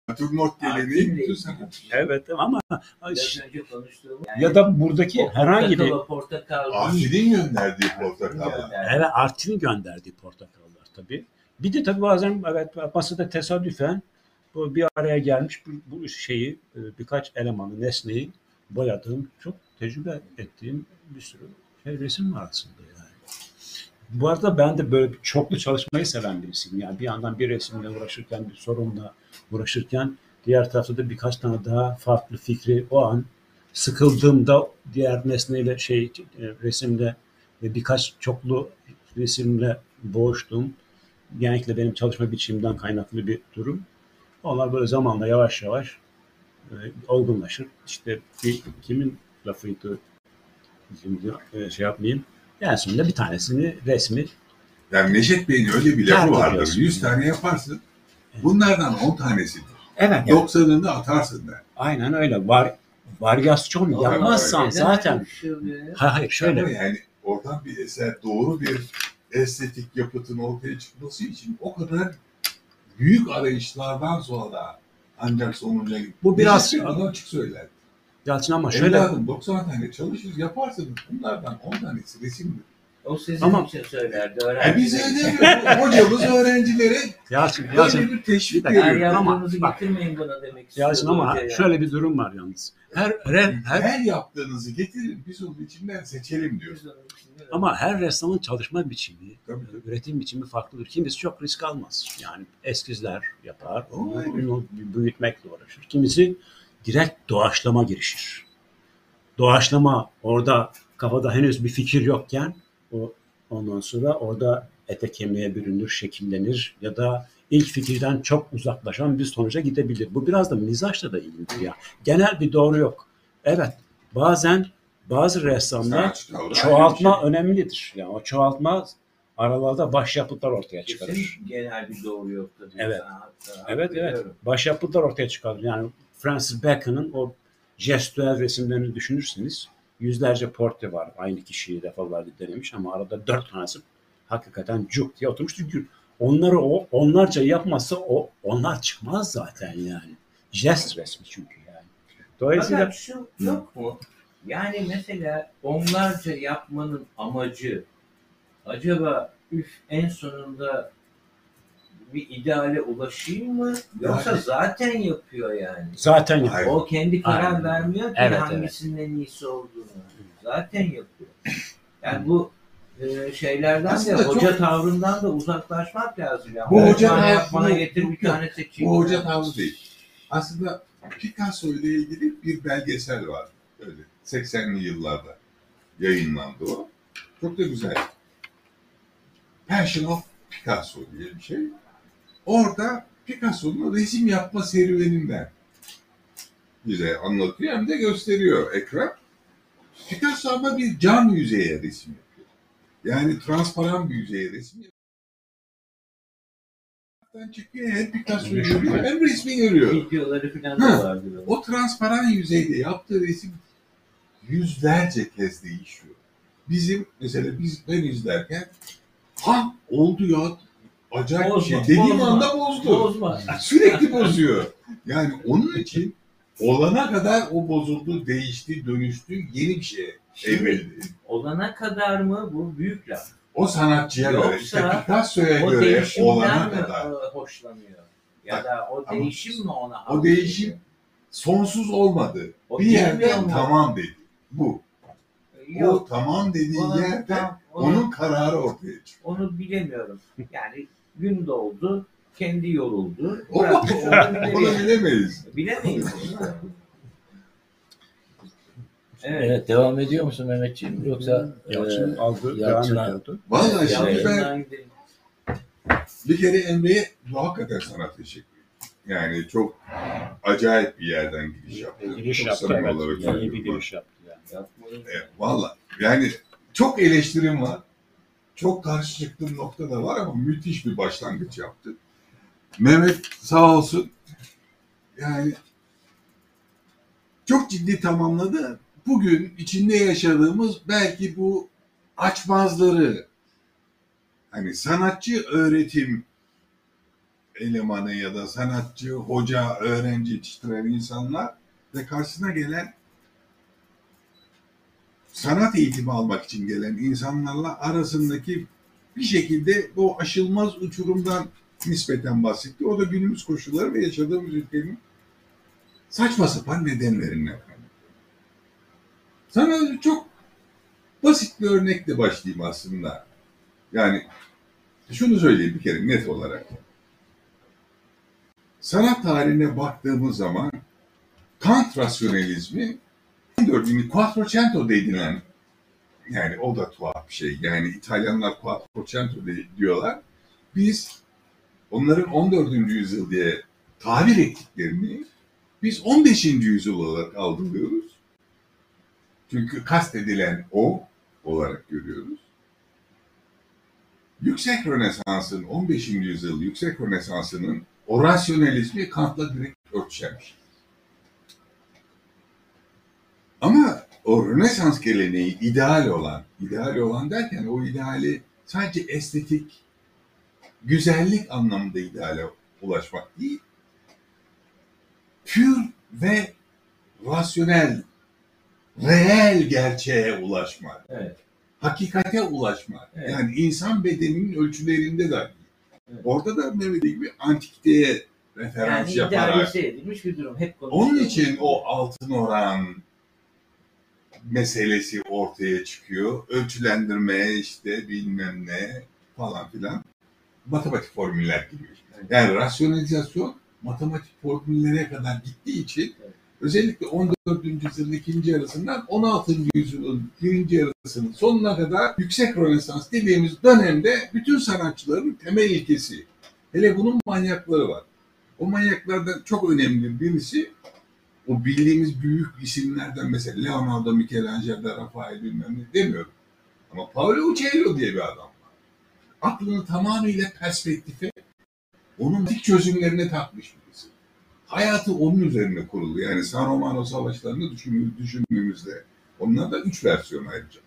Natürmort geleneği bütün sanat. Evet ama Biraz önce konuştuğum. yani ya da buradaki herhangi bir portakal. Arfid'in gönderdiği portakal. Yani Evet Artin'in gönderdiği portakallar tabii. Bir de tabii bazen evet masada tesadüfen Bu bir araya gelmiş bu, bu şeyi e, birkaç elemanı, nesneyi boyadığım, çok tecrübe ettiğim bir sürü şey, resim var aslında yani. Bu arada ben de böyle çoklu çalışmayı seven birisiyim. Yani bir yandan bir resimle uğraşırken, bir sorunla uğraşırken diğer tarafta da birkaç tane daha farklı fikri o an sıkıldığımda diğer nesneyle şey e, resimle ve birkaç çoklu resimle boğuştum. Genellikle benim çalışma biçimimden kaynaklı bir durum. Onlar böyle zamanla yavaş yavaş e, olgunlaşır. İşte bir kimin lafıydı şimdi e, şey yapmayayım. En sonunda bir tanesini resmi Yani Neşet Bey'in öyle bir lafı vardır. ediyorsun. 100 tane yaparsın. Bunlardan 10 tanesidir. evet 90'ını atarsın der. aynen öyle var varyasyon Aynen yapmazsan öyle. zaten şey hayır, şöyle Ama yani oradan bir eser doğru bir estetik yapıtın ortaya çıkması için o kadar büyük arayışlardan sonra ancak sonuca Bu biraz- bunu açık söyler. Yalçın ama şöyle Evladım 90 tane çalışır yaparsın bunlardan 10 tanesi resimdir. O sizin Ama- için söylerdi. E biz öğrenciler. öyle hocamız öğrencilere Yalçın, Yalçın bir teşvik Bir dakika, Her veriyor. Ama getirmeyin bana demek Yalçın istiyorum. ama hocaya. şöyle bir durum var yalnız. Her, her, her Her yaptığınızı getirin biz onun içinden seçelim diyor. Ama her ressamın çalışma biçimi, Tabii, tabii. üretim biçimi farklıdır. Kimisi çok risk almaz. Yani eskizler yapar, onu büyütmekle uğraşır. Kimisi direkt doğaçlama girişir. Doğaçlama orada kafada henüz bir fikir yokken o ondan sonra orada ete kemiğe bürünür, şekillenir ya da ilk fikirden çok uzaklaşan bir sonuca gidebilir. Bu biraz da mizaçla da ilgili ya. Genel bir doğru yok. Evet, bazen bazı ressamlar çoğaltma şey. önemlidir. Yani o çoğaltma aralarda başyapıtlar ortaya çıkarır. Kesin genel bir doğru yoktu. diyor Evet. sana hatta. Evet evet. Başyapıtlar ortaya çıkarır. Yani Francis Bacon'ın o jestüel resimlerini düşünürseniz yüzlerce portre var. Aynı kişiyi defalarca denemiş ama arada dört tanesi hakikaten cuk diye oturmuştur. Onları o onlarca yapmazsa o onlar çıkmaz zaten yani. Jest resmi çünkü yani. Dolayısıyla Fakat şu yok mu? Yani mesela onlarca yapmanın amacı acaba üf en sonunda bir ideale ulaşayım mı? Yoksa Yani- zaten yapıyor yani. zaten yapıyor. O kendi karar Aynen. vermiyor ki Evet, hangisinin en iyisi olduğunu. Zaten yapıyor. Yani bu e, şeylerden Aslında de çok- hoca tavrından da uzaklaşmak lazım. Yani. Bu hoca tane tavrı- yapmana bu- getir bir tane seçeyim. Bu hoca tavrı değil. Aslında Picasso ile ilgili bir belgesel var. Öyle 80'li yıllarda yayınlandı o. Çok da güzel. Passion of Picasso diye bir şey. Orada Picasso'nun resim yapma serüveninden bize anlatıyor hem de gösteriyor ekran. Picasso ama bir cam yüzeye resim yapıyor. Yani transparan bir yüzeye resim yapıyor. çıkıyor hem Picasso'yu görüyor hem resmi görüyor. Videoları falan Hı. da vardı. böyle. O transparan yüzeyde yaptığı resim yüzlerce kez değişiyor. Bizim mesela biz ben izlerken ha oldu ya acayip bir Bozma, şey. Dediğim bozma. anda bozdu. Bozma. Sürekli bozuyor. Yani onun için olana kadar o bozuldu, değişti, dönüştü, yeni bir şeye evrildi. Olana kadar mı bu büyük laf? O sanatçıya göre, Yoksa işte Picasso'ya O göre olana kadar. e, hoşlanıyor? Ya Bak, da o değişim mi ona O değişim sonsuz olmadı. O bir mu? tamam dedi. Bu. O Yok. tamam dediği yerde tam- onu, onun kararı ortaya çıkıyor. onu bilemiyorum. Yani gün doğdu, kendi yoruldu. O Bıraktı, onu bilemeyiz. Bilemeyiz. Evet. Evet, devam ediyor musun Mehmetciğim? Yoksa Yalçın e, aldı, Yalçın'a- devam ediyordu. Şimdi ben bir kere Emre'ye hakikaten sana teşekkür ederim. Yani çok acayip bir yerden giriş yaptı. Giriş Çok yaptı evet. İyi bir giriş yaptı yani. E, Valla yani çok eleştirim var. Çok karşı çıktığım nokta da var ama müthiş bir başlangıç yaptı. Mehmet sağ olsun yani çok ciddi tamamladı. Bugün içinde yaşadığımız belki bu açmazları hani sanatçı öğretim elemanı ya da sanatçı, hoca, öğrenci yetiştiren insanlar ve karşısına gelen sanat eğitimi almak için gelen insanlarla arasındaki bir şekilde bu aşılmaz uçurumdan nispeten bahsetti. O da günümüz koşulları ve yaşadığımız ülkenin saçma sapan nedenlerinden. Sana çok basit bir örnekle başlayayım aslında. Yani şunu söyleyeyim bir kere net olarak. Sanat tarihine baktığımız zaman Kant rasyonalizmi 14. Quattrocento denilen yani o da tuhaf bir şey. Yani İtalyanlar Quattrocento diyorlar. Biz onların 14. yüzyıl diye tabir ettiklerini biz 15. yüzyıl olarak algılıyoruz. Çünkü kastedilen o olarak görüyoruz. Yüksek Rönesans'ın 15. yüzyıl Yüksek Rönesans'ının o rasyonalizmi Kant'la direkt örtüşemiş. Ama o Rönesans geleneği ideal olan, ideal olan derken o ideali sadece estetik, güzellik anlamında ideale ulaşmak değil, pür ve rasyonel, reel gerçeğe ulaşmak, Evet. hakikate ulaşmak. Evet. Yani insan bedeninin ölçülerinde dahi. Evet. Orada da Mehmet gibi antikiteye referans Yani yaparak idealize edilmiş bir durum. Hep onun için o altın oran meselesi ortaya çıkıyor. Ölçülendirme işte bilmem ne falan filan. Matematik formüller gibi. Yani rasyonalizasyon matematik formüllere kadar gittiği için özellikle 14. yüzyılın ikinci yarısından 16. yüzyılın birinci yarısının sonuna kadar yüksek Rönesans dediğimiz dönemde bütün sanatçıların temel ilkesi. Hele bunun manyakları var. O manyaklardan çok önemli birisi o bildiğimiz büyük isimlerden mesela Leonardo, Michelangelo, Rafael bilmem ne demiyorum. Ama Paolo Uccello diye bir adam var. Aklını tamamıyla perspektife, onun dik çözümlerine takmış birisi. Hayatı onun üzerine kurulu. Yani San Romano savaşlarını düşün- düşündüğümüzde onlar da üç versiyon ayrıca.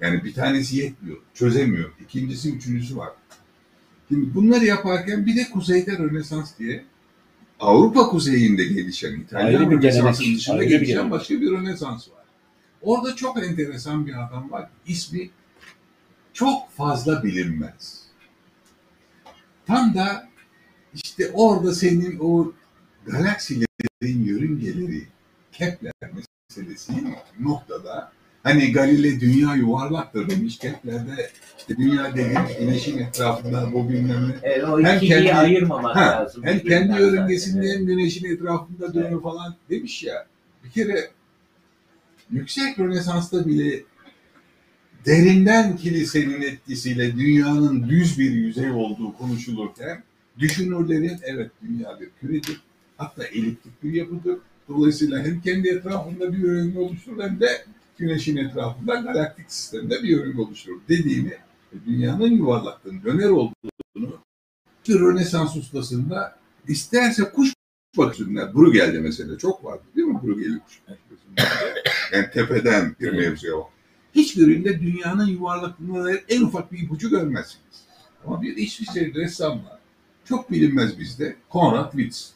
Yani bir tanesi yetmiyor, çözemiyor. İkincisi, üçüncüsü var. Şimdi bunları yaparken bir de Kuzeyde Rönesans diye Avrupa kuzeyinde gelişen İtalyan bir Rönesans'ın gelenek, dışında ayrı bir gelişen gelenek. başka bir Rönesans var. Orada çok enteresan bir adam var. İsmi çok fazla bilinmez. Tam da işte orada senin o galaksilerin yörüngeleri Kepler meselesi noktada hani Galile dünya yuvarlaktır demiş Kepler'de işte dünya demiş güneşin etrafında bu bilmem ne Evet, o Hem kendi- ayırmamak Ha, lazım. hem kendi yörüngesinde hem güneşin etrafında dönüyor falan demiş ya. Bir kere yüksek Rönesans'ta bile derinden kilisenin etkisiyle dünyanın düz bir yüzey olduğu konuşulurken düşünürlerin evet dünya bir küredir. Hatta eliptik bir yapıdır. Dolayısıyla hem kendi etrafında bir yörünge oluşturur hem de güneşin etrafında galaktik sistemde bir yörünge oluşturur dediğini dünyanın yuvarlaklığının döner olduğunu bir Rönesans ustasında isterse kuş bakışından Bruegel'de mesela çok vardı değil mi Bruegel'in kuş bakışından? Yani tepeden bir mevzuya bak. Hiçbirinde dünyanın yuvarlaklığına dair en ufak bir ipucu görmezsiniz. Ama bir İsviçreli ressam var. Çok bilinmez bizde. Konrad Witz.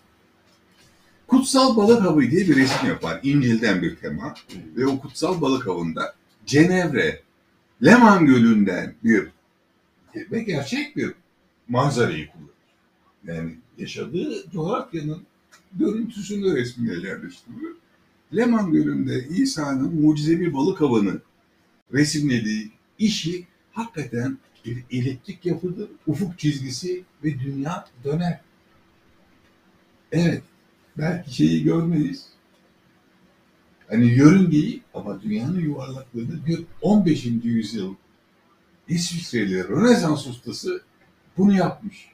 Kutsal balık avı diye bir resim yapar. İncil'den bir tema. Ve o kutsal balık avında Cenevre, Leman Gölü'nden bir ve gerçek bir manzarayı kullanır. Yani yaşadığı coğrafyanın görüntüsünü resmine yerleştiriyor. Leman Gölü'nde İsa'nın mucizevi balık avını resimlediği işi hakikaten bir eliptik yapıdır, ufuk çizgisi ve dünya döner. Evet, belki şeyi görmeyiz. Hani yörüngeyi ama dünyanın yuvarlaklığını bir 15. yüzyıl İsviçreli Rönesans ustası bunu yapmış.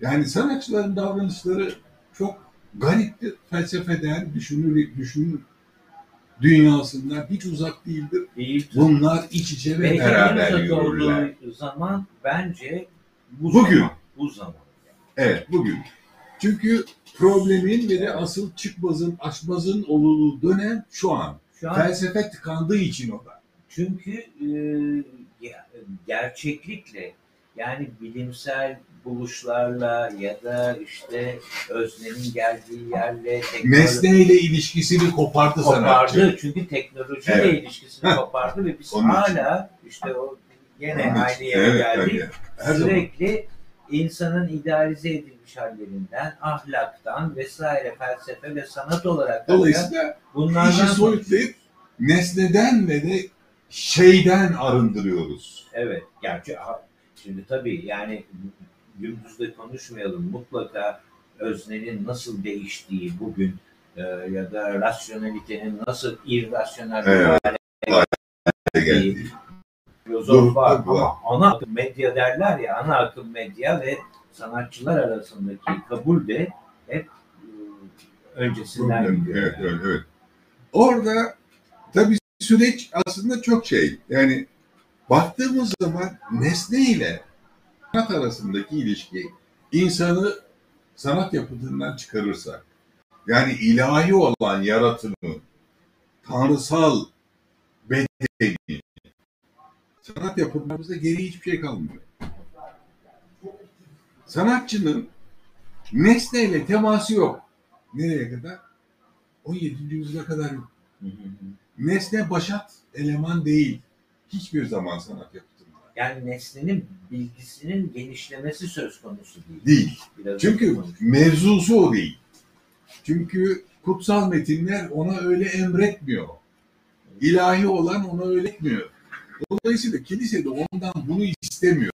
Yani sanatçıların davranışları çok gariptir. Felsefeden, düşünür, düşünür dünyasından hiç uzak değildir. Değil. Bunlar iç içe ve beraber yürürler. zaman bence bu Bugün. zaman. Bu zaman. Evet, bugün. Çünkü problemin ve de asıl çıkmazın, açmazın olduğu dönem şu an. Şu an Felsefe tıkandığı için o da. Çünkü e, ge- gerçeklikle yani bilimsel buluşlarla ya da işte öznenin geldiği yerle teknoloji Nesneyle ilişkisini kopardı sanatçı. kopardı. Çünkü teknolojiyle Evet. ilişkisini kopardı ve biz Onun için. hala işte o gene aynı yere Evet, geldik. Her zaman. Sürekli insanın idealize edilmiş hallerinden, ahlaktan vesaire felsefe ve sanat olarak Dolayısıyla bunlardan işi soyutlayıp nesneden ve de şeyden arındırıyoruz. Evet. Gerçi şimdi tabii yani gündüzde konuşmayalım. Mutlaka öznenin nasıl değiştiği bugün e, ya da rasyonelitenin nasıl irrasyonel Evet. hale Geldi. Filozof var ama ana akım medya derler ya ana akım medya ve sanatçılar arasındaki kabul de hep e, öncesinden Problem. gidiyor. Evet, yani. evet, evet. Orada tabii süreç aslında çok şey. Yani baktığımız zaman nesne ile sanat arasındaki ilişki insanı sanat yapıtından çıkarırsa yani ilahi olan yaratımı, tanrısal bedeni sanat yapıtlarımızda geriye hiçbir şey kalmıyor. Sanatçının nesneyle teması yok. Nereye kadar? 17. yüzyıla kadar yok. Nesne başat eleman değil. Hiçbir zaman sanat yapıtında. Yani nesnenin bilgisinin genişlemesi söz konusu değil. Değil. Biraz Çünkü mevzusu o değil. Çünkü kutsal metinler ona öyle emretmiyor. İlahi olan ona öğretmiyor. Dolayısıyla kilise de ondan bunu istemiyor.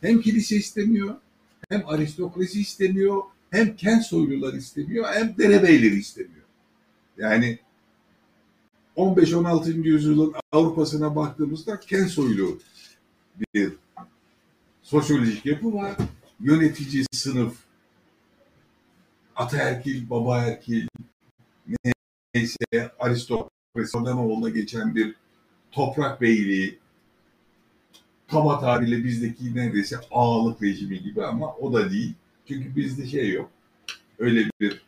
Hem kilise istemiyor, hem aristokrasi istemiyor, hem kent soylular istemiyor, hem derebeyleri istemiyor. Yani 15-16. yüzyılın Avrupa'sına baktığımızda kent soylu bir sosyolojik yapı var. Yönetici sınıf, ataerkil, babaerkil, neyse aristokrasi, oradan oğluna geçen bir toprak beyliği, kaba tabirle bizdeki neredeyse ağalık rejimi gibi ama o da değil. Çünkü bizde şey yok. Öyle bir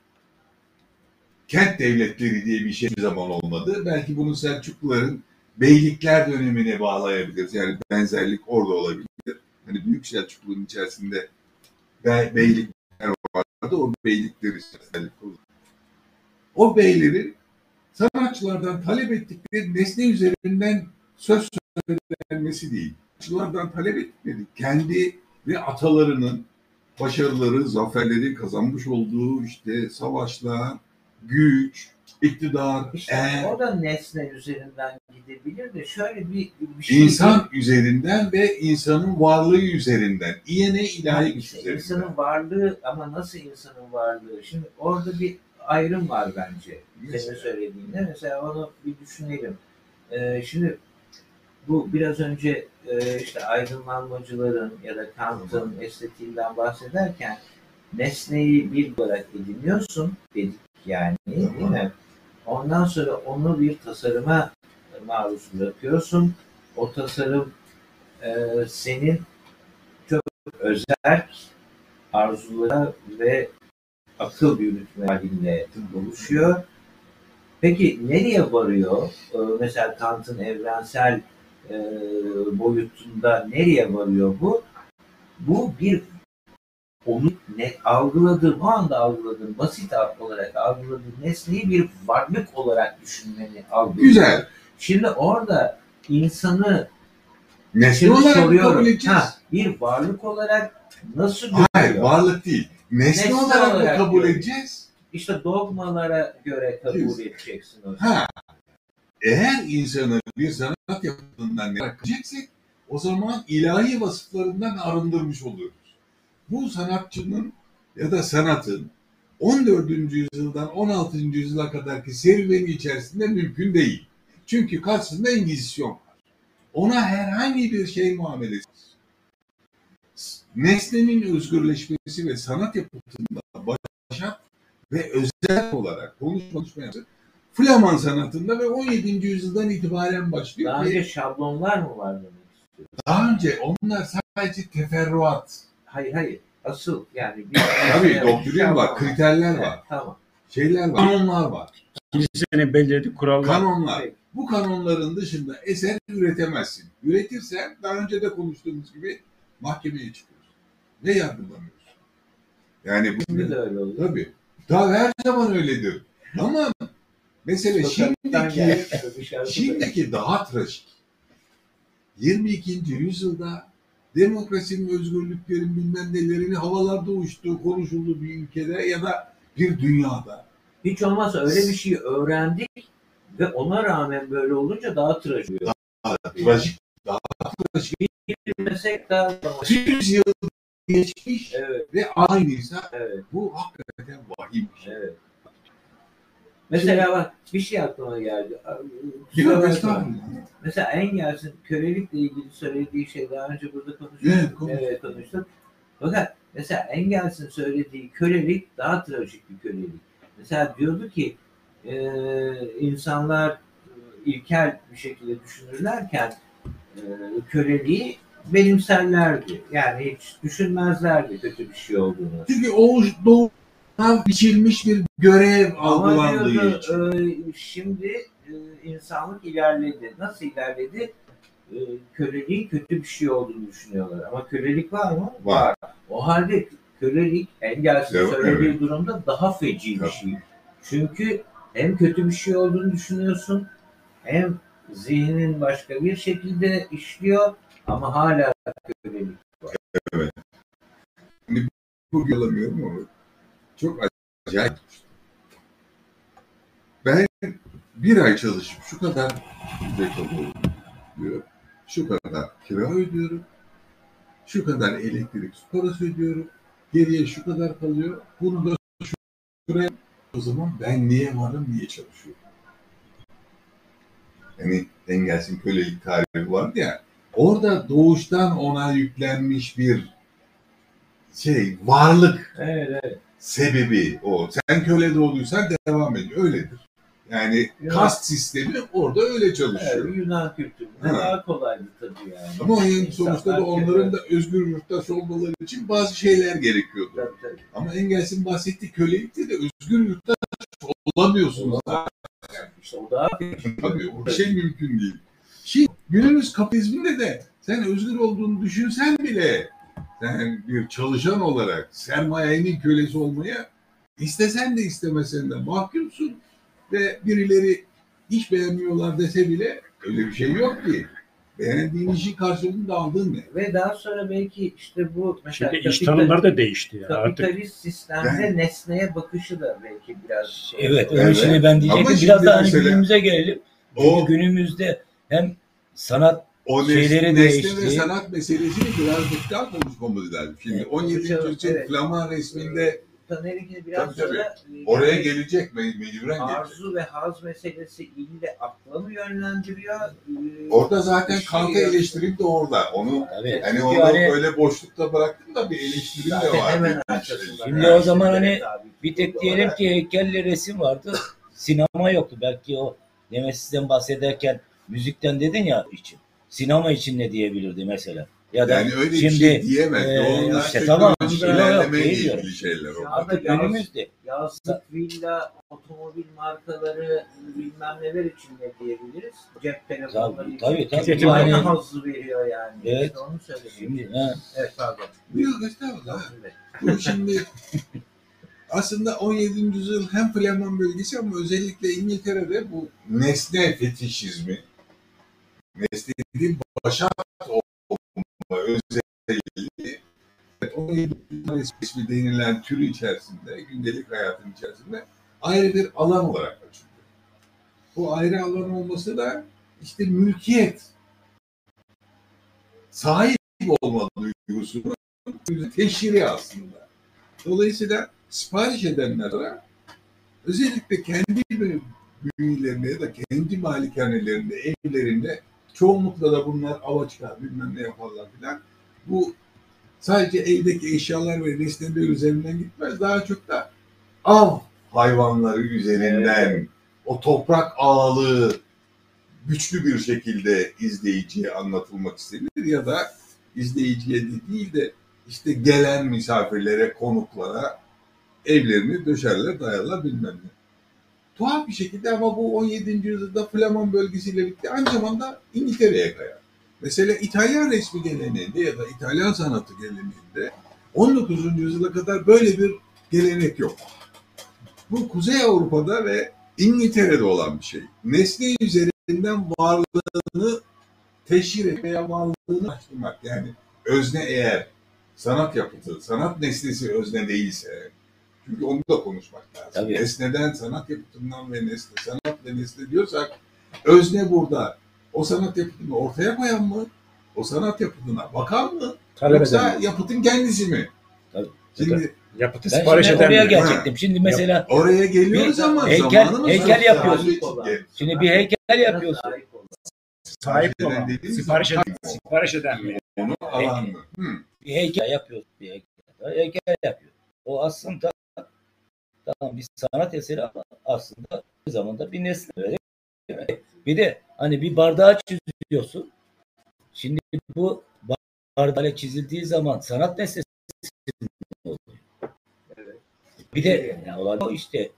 kent devletleri diye bir şey bir zaman olmadı. Belki bunu Selçukluların beylikler dönemine bağlayabiliriz. Yani benzerlik orada olabilir. Hani Büyük Selçuklu'nun içerisinde be- beylikler vardı. O beylikleri içerisinde o beylerin sanatçılardan talep ettikleri nesne üzerinden söz söylenmesi değil. Sanatçılardan talep ettikleri kendi ve atalarının başarıları, zaferleri kazanmış olduğu işte savaşlar, güç, iktidar, İşte er, o da nesne üzerinden gidebilir de şöyle bir, bir şey. insan üzerinden ve insanın varlığı üzerinden, iyene ilahi güç İşte üzerinden. insanın varlığı ama nasıl insanın varlığı? Şimdi orada bir ayrım var bence. Senin söylediğinde. Mesela onu bir düşünelim. Ee, şimdi bu biraz önce e, işte aydınlanmacıların ya da Kant'ın estetiğinden bahsederken nesneyi bir olarak ediniyorsun dedik yani değil mi? Ondan sonra onu bir tasarıma maruz bırakıyorsun. O tasarım e, senin çok özel arzulara ve akıl yürütme halinde oluşuyor. Peki nereye varıyor? Ee, mesela Kant'ın evrensel e, boyutunda nereye varıyor bu? Bu bir onu ne algıladığım, o anda algıladığım, basit olarak algıladığım nesneyi bir varlık olarak düşünmeni algılıyor. Güzel. Şimdi orada insanı Nesne olarak soruyorum. kabul edeceğiz. Ha, bir varlık olarak nasıl görüyor? Hayır, varlık değil. Nesne, Nesne olarak, olarak mı kabul diyor. edeceğiz? İşte dogmalara göre kabul Yüz. edeceksin o zaman. Ha. Eğer insanı bir sanat yapıtından bırakacaksek o zaman ilahi vasıflarından arındırmış oluyoruz. Bu sanatçının ya da sanatın 14. yüzyıldan 16. yüzyıla kadarki serüveni içerisinde mümkün değil. Çünkü karşısında Engizisyon var. Ona herhangi bir şey muamelesi. Nesnenin özgürleşmesi ve sanat yapıtında başat ve özel olarak konuşma konuşmayan Flaman sanatında ve 17. yüzyıldan itibaren başlıyor. Daha önce şablonlar mı var demek istiyorsun? daha önce onlar sadece teferruat. Hayır hayır. Asıl yani bir Tabii Evet, doktrin var, kriterler Evet, var, Tamam. şeyler var, kanonlar var. Kilisenin belirlediği kurallar. Kanonlar. Peki. Bu kanonların dışında eser üretemezsin. Üretirsen daha önce de konuştuğumuz gibi mahkemeye çıkıyorsun ve yargılanıyorsun. Yani bu Şimdi de öyle oluyor. tabii. Daha her zaman öyledir. Ama mesele Sokaktan şimdiki dışarıda Şimdiki daha trajik. 22. yüzyılda demokrasinin, özgürlüklerin bilmem nelerini havalarda uçtuğu konuşulduğu bir ülkede ya da bir dünyada. Hiç olmazsa öyle bir şey öğrendik ve ona rağmen böyle olunca daha trajik oluyor. Trajik. Bilmesek daha 200 yıl geçmiş Evet, ve aynıysa evet, bu hakikaten vahim bir şey. evet. Mesela bak bir şey aklıma geldi. Yok estağfurullah. Mesela Engels'in kölelikle ilgili söylediği şey daha önce burada konuştuk. Evet, konuştuk. Evet, konuştuk. Fakat mesela Engels'in söylediği kölelik daha trajik bir kölelik. Mesela diyordu ki e, insanlar e, ilkel bir şekilde düşünürlerken e, köleliği benimserlerdi. Yani hiç düşünmezlerdi kötü bir şey olduğunu. Çünkü o doğuştan biçilmiş bir görev algılandığı diyordu için. e, şimdi e, insanlık ilerledi. Nasıl ilerledi? E, köleliğin kötü bir şey olduğunu düşünüyorlar. Ama kölelik var mı? Var. O halde kölelik Engels'in Evet, söylediği durumda daha feci bir şey. Çünkü hem kötü bir şey olduğunu düşünüyorsun hem zihnin başka bir şekilde işliyor ama hala kölelik. Bugün alamıyorum ama çok acayip. Ben bir ay çalışıp şu kadar ücret alıyorum diyor. Şu kadar kira ödüyorum. Şu kadar elektrik parası ödüyorum. Geriye şu kadar kalıyor. Bunu da şuraya o zaman ben niye varım niye çalışıyorum? Yani Engels'in kölelik tarihi vardı ya. Orada doğuştan ona yüklenmiş bir şey varlık Evet, evet. sebebi o. Sen köle doğduysan devam ediyor. Öyledir. Yani Yok. kast sistemi orada öyle çalışıyor. Evet, Yunan kültüründe Ha. daha kolaydı tabii yani. Ama yani İnsanlar sonuçta da onların da özgür yurttaş olmaları için bazı şeyler gerekiyordu. Tabii, tabii. Ama Engels'in bahsettiği kölelikte de özgür yurttaş olamıyorsunuz. İşte o daha Tabii o şey mümkün değil. Şimdi günümüz kapitalizminde de sen özgür olduğunu düşünsen bile sen bir çalışan olarak sermayenin kölesi olmaya istesen de istemesen de mahkumsun ve birileri iş beğenmiyorlar dese bile öyle bir şey yok ki. Beğendiğin işin karşılığında aldığın ne? Ve daha sonra belki işte bu mesela Şimdi iş tanımları da değişti ya artık. kapitalist sistemde Yani- nesneye bakışı da belki biraz şey. Evet, onu Evet. şimdi ben diyecektim. Ama Biraz daha hani günümüze gelelim. Çünkü O- günümüzde hem sanat O Şeyleri nesne, değişti. nesne ve sanat meselesini birazcık daha konuşmamız lazım. Şimdi Evet, 17. konuşalım, yüzyıl evet. Flaman resminde Tanerik'in biraz Tabii, tabii. sonra e, oraya yani gelecek me- mecburen gelecek. arzu ve haz meselesi ille akla mı yönlendiriyor? Ee, Orada zaten şey Kant'ı yok. eleştirip de orada. Onu tabii. hani Çünkü onu hani böyle boşlukta bıraktım da bir eleştirim de var. hemen. Şimdi o zaman hani bir tek diyelim olarak. ki heykelle resim vardı. Sinema yoktu. Belki o Nemesis'ten bahsederken müzikten dedin ya için. Sinema için ne diyebilirdi mesela? Ya da Yani öyle bir şimdi şey diyemez. e, Onlar işte tamam, değil ilgili şeyler o. Ya önümüzde. Yazlık villa, otomobil markaları bilmem neler için ne diyebiliriz? Cep telefonları Tabii, için. tabii, tabii. Aynı Yani- hazzı veriyor yani. Evet. İşte onu söyledim. Şimdi ha, Evet pardon. Yok estağfurullah. Bu şimdi aslında 17. yüzyıl hem Flaman bölgesi ama özellikle İngiltere'de bu nesne fetişizmi, nesnenin başat olma özelliği 17. yüzyıl ismi denilen türü içerisinde, gündelik hayatın içerisinde ayrı bir alan olarak açıldı. Bu ayrı alan olması da işte mülkiyet, sahip olma duygusunun teşhiri aslında. Dolayısıyla sipariş edenlere özellikle kendi büyülerinde ya da kendi malikanelerinde, evlerinde çoğunlukla da bunlar ava çıkar, bilmem ne yaparlar filan. Bu sadece evdeki eşyalar ve nesneler üzerinden gitmez. Daha çok da av hayvanları üzerinden o toprak ağalığı güçlü bir şekilde izleyiciye anlatılmak istenir ya da izleyiciye de değil de işte gelen misafirlere, konuklara evlerini döşerler, dayarlar bilmem ne. Tuhaf bir şekilde ama bu 17. yüzyılda Flaman bölgesiyle birlikte aynı zamanda İngiltere'ye kayar. Mesela İtalyan resmi geleneğinde ya da İtalyan sanatı geleneğinde 19. yüzyıla kadar böyle bir gelenek yok. Bu Kuzey Avrupa'da ve İngiltere'de olan bir şey. Nesne üzerinden varlığını teşhir etmeye varlığını açtırmak. Yani özne eğer sanat yapıtı, sanat nesnesi özne değilse, çünkü onu da konuşmak lazım. Tabii. Nesneden, sanat yapıtından ve nesne, sanat ve nesne diyorsak, özne burada. O sanat yapıtını ortaya koyan mı? O sanat yapıtına bakan mı? Talep Yoksa eden. yapıtın kendisi mi? Tabii. Şimdi Yapıtı Ben sipariş şimdi eden. oraya mi? gelecektim. Şimdi mesela oraya geliyoruz Bir ama heykel- zamanımız heykel olan. şimdi bir heykel yapıyorsun. Sahip olan. Sipariş eden. Sipariş eden mi? Onu alan mı? Bir heykel yapıyorsun. Bir heykel, heykel yapıyor. O aslında tamam bir sanat eseri ama aslında aynı zamanda bir nesne öyle değil mi? Bir de hani bir bardağı çiziyorsun. Şimdi bu bardağıyla çizildiği zaman sanat nesnesi oluyor. Evet. Bir de yani olan o işte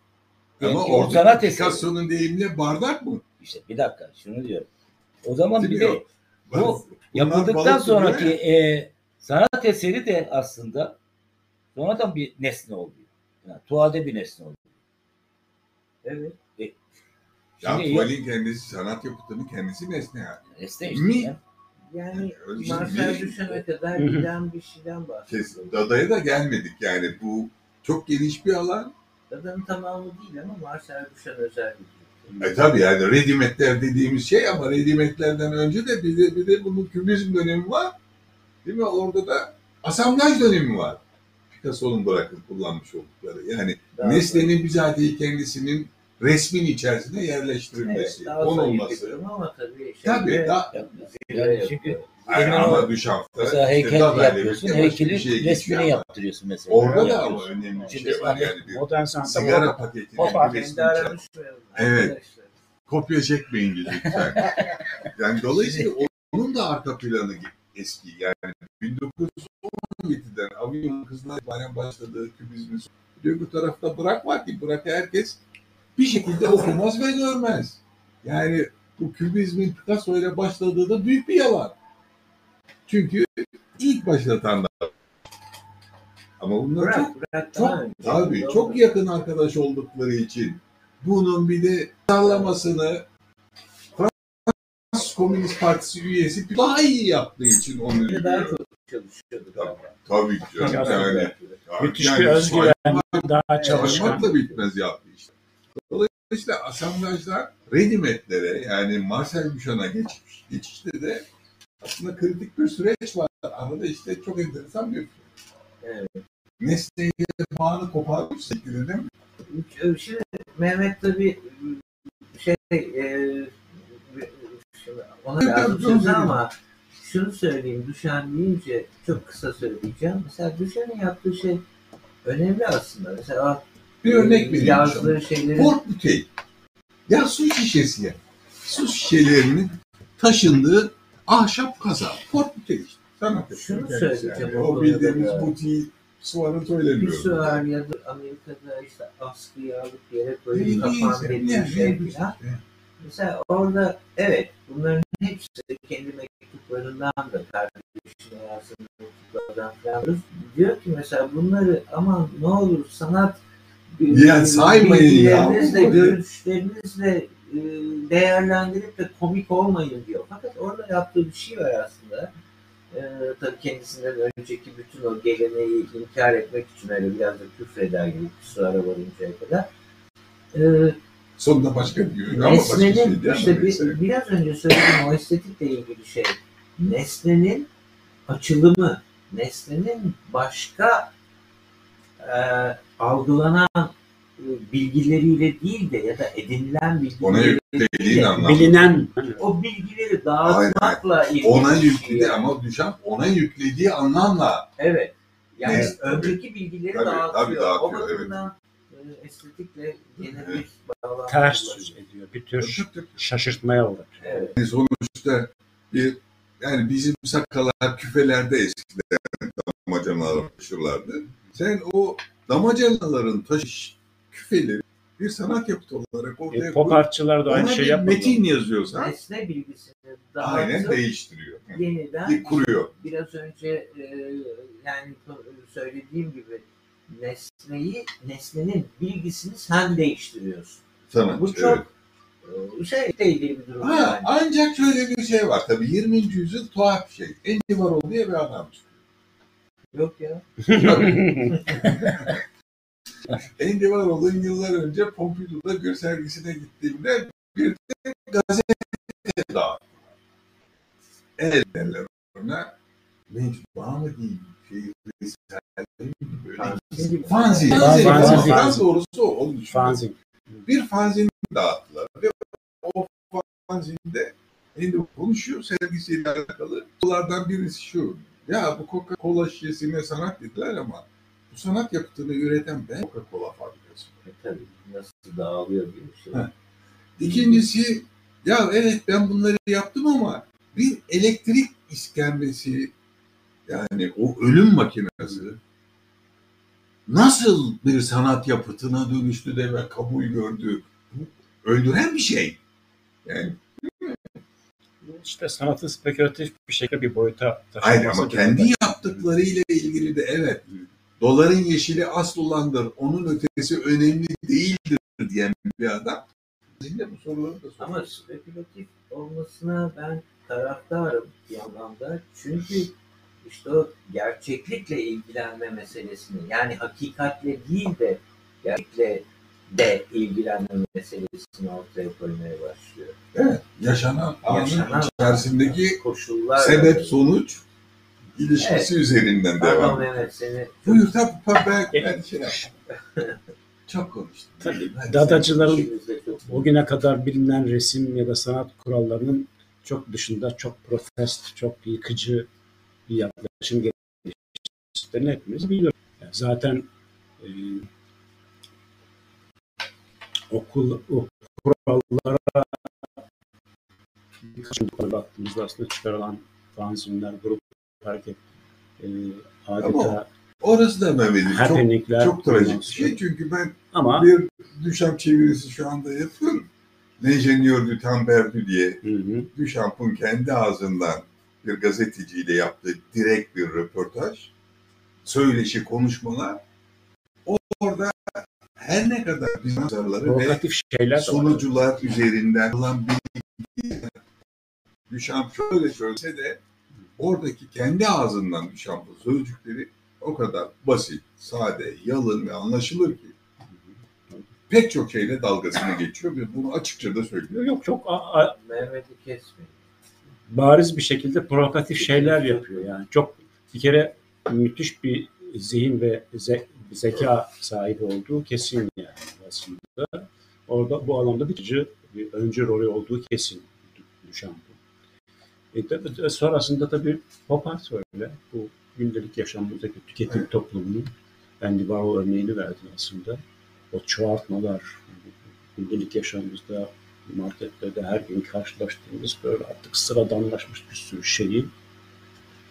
Ama orada sanat. Picasso'nun deyimiyle bardak mı? İşte bir dakika şunu diyorum. O zaman bir de bu yapıldıktan sonraki e, sanat eseri de aslında sonradan bir nesne oluyor. Yani tuvalde bir nesne oluyor. Evet. Ya Şimdi tuvalin kendisi, sanat yapıtının kendisi nesne yani. nesne işte. Mi? ya. Yani şey Marcel. Duchamp'e kadar giden bir şeyden bahsediyoruz. Kes, Dada'ya da gelmedik yani. Bu çok geniş bir alan. Dada'nın tamamı değil ama Marcel Duchamp özel bir tür. E tabii yani redimetler dediğimiz şey ama redimetlerden önce de bir de, bir de bunun kübizm dönemi var. Değil mi? Orada da asamblaj dönemi var. Picasso'nun bırakıp kullanmış oldukları. Yani Daha nesnenin bizatihi kendisinin resmin içerisine Evet, yerleştirilmesi. olması. durum ama tabii şeyde Tabii daha Yani çünkü ama o- Duchamp'ta mesela işte heykel Dada'yla yapıyorsun, şeye geçiyor resmini yaptırıyorsun mesela. Orada da ama önemli bir Şimdi şey var hani yani bir Modern sanatta sigara art bir kendi resmi ara çek- düşmeyelim Evet. kopya çekmeyin lütfen. yani dolayısıyla onun da arka planı eski. Yani 1917'den Avignon kızına itibaren başladığı kübizmin diyor bu tarafta bırak var ki bırak herkes bir şekilde okumaz ve görmez. Yani bu kübizmin Picasso ile başladığı da büyük bir yalan. Çünkü ilk başlatanlar. Ama bunlar çok Bırak, bırak çok önce. tabii çok yakın arkadaş oldukları için bunun bir de sallamasını Fransız Komünist Partisi üyesi daha iyi yaptığı için onu daha çok çalışıyordu galiba. tabii canım Tabii. yani. Müthiş yani bir özgüven, daha çalışkan. saymakla bitmez yaptı işte. Dolayısıyla asamblajlar redimetlere yani Marcel Duchamp'a geçmiş. Geçişte de aslında kritik bir süreç var. Arada işte çok enteresan bir Evet. nesneyle bağını koparmış şekilde değil mi? Şimdi Mehmet tabii şey e, şimdi ona lazım ama şunu söyleyeyim Düşen deyince çok kısa söyleyeceğim. Mesela Düşen'in yaptığı şey önemli aslında. Mesela Bir örnek vereyim. yazdığı şeyleri Port bükey. Ya su şişesi ya. Su şişelerinin taşındığı ahşap kaza. Port bükey işte. Sanat Şunu söyleyeceğim yani. o bildiğimiz da. butiği suarı bir söylemiyorum. sürer ya da Amerika'da işte askıya alıp yere koyup kapan dediği Yani, şey yani, filan. Mesela orada evet bunların hepsi kendi mektuplarından da kardeşine yazdığı mektuplardan falan diyor ki mesela bunları aman ne olur sanat Yani saymayın ya. görüşlerinizle e, değerlendirip de komik olmayın diyor. Fakat orada yaptığı bir şey var aslında. E, tabii kendisinden önceki bütün o geleneği inkar etmek için öyle biraz da küfreder gibi kusura varıncaya kadar. E, Sonunda başka bir gün ama başka şey Nesnenin işte bir, neyse. biraz önce söylediğim o estetikle ilgili şey nesnenin açılımı, nesnenin başka e, algılanan e, bilgileriyle değil de ya da edinilen Ona bilgileriyle yüklediğin değil de anlamda. Bilinen o bilgileri dağıtmakla ilgili Ona bir şey yükledi ama düşen ona yüklediği anlamla Evet. Yani Evet, tabii. önceki bilgileri Tabii, dağıtıyor. tabii dağıtıyor, o bakımdan e, estetikle gene bir bağlantı ters yüz ediyor. Bir tür şaşırtmaya uğrar. Evet. Sonuçta bir yani bizim sakalar küfelerde eskiden damacanalar taşırlardı. Sen o damacanaların taşış küfeleri bir sanat yapıtı olarak ortaya E, pop artçılar da aynı şey yapmadı. metin yazıyorsan Nesne bilgisini aynen dağıtıp değiştiriyor. yeniden Kuruyor. biraz önce e, yani söylediğim gibi nesneyi nesnenin bilgisini sen değiştiriyorsun. Sanat. Bu çok e, şeyle ilgili bir durum. Ha, yani. ancak şöyle bir şey var tabii 20. yüzyıl tuhaf bir şey. Warhol diye bir adam çıkıyor. Yok ya. Andy Warhol'un yıllar önce Pompidou'da bir sergisine gittiğimde bir de gazete dağıttı. El derler ona. Mecbur mı diyeyim? Fanzin. Fanzin. Fanzin, Fanzin. fanzin. Daha doğrusu o. Onu düşünüyorum. Fanzin. bir fanzin dağıttılar. Ve o fanzinde Andy konuşuyor sergisiyle alakalı. Bunlardan birisi şu. Ya bu Coca-Cola şişesine sanat dediler ama bu sanat yapıtını üreten ben Coca-Cola fabrikası. E, tabii nasıl dağılıyor bir şey. Ha. İkincisi ya evet ben bunları yaptım ama bir elektrik iskembesi yani o ölüm makinesi nasıl bir sanat yapıtına dönüştü de ve kabul gördü? Bu öldüren bir şey. Yani İşte sanatın spekülatif bir şekilde bir boyuta hayır taşınması. ama kendi yaptıklarıyla ilgili de evet doların yeşili asıl olandır, onun ötesi önemli değildir diyen bir adam. Yine bu soruları da soruyor. Ama spekülatif olmasına ben taraftarım bir yandan da. Çünkü işte o gerçeklikle ilgilenme meselesini yani hakikatle değil de gerçekle de ilgilenme meselesini ortaya koymaya başlıyor. Evet, yaşanan anın Yaşanan içerisindeki koşullar sebep sonuç ilişkisi üzerinden Pardon devam. Mehmet seni Buyur tabii tabii ben, ben şey Çok konuştum. Tabii, Hadi dadacıların o güne kadar bilinen resim ya da sanat kurallarının çok dışında çok protest, çok yıkıcı bir yaklaşım geliştiğini hepimiz biliyoruz. Yani zaten e, okul o kurallara birkaç yıl baktığımızda aslında çıkarılan fanzinler, grup hareket e, adeta Ama Orası da Mehmet'im çok, çok trajik bir şey. Çünkü ben Ama bir Duchamp çevirisi şu anda yapıyorum. L'ingénieur du temps perdu diye hı hı, Duchamp'ın kendi ağzından bir gazeteciyle yaptığı direkt bir röportaj, söyleşi, konuşmalar. Orada her ne kadar biz nazarları ve şeyler de var. sonucular üzerinden olan bilgi Duchamp şöyle söylese de oradaki kendi ağzından Duchamp'ın sözcükleri o kadar basit, sade, yalın ve anlaşılır ki pek çok şeyle dalgasını geçiyor ve bunu açıkça da söylüyor. Yok çok Mehmet'i kesmeyin. Bariz bir şekilde provokatif şeyler yapıyor yani. Çok bir kere müthiş bir zihin ve ze- zeka sahibi olduğu kesin yani aslında. Orada bu alanda bir, bir öncü rolü olduğu kesin düşen bu. E, tabii, de- sonrasında tabii pop art öyle. Bu gündelik yaşamımızdaki tüketim Evet. toplumunun Andy Warhol örneğini verdi aslında. O çoğaltmalar, gündelik yaşamımızda marketlerde her gün karşılaştığımız böyle artık sıradanlaşmış bir sürü şeyi,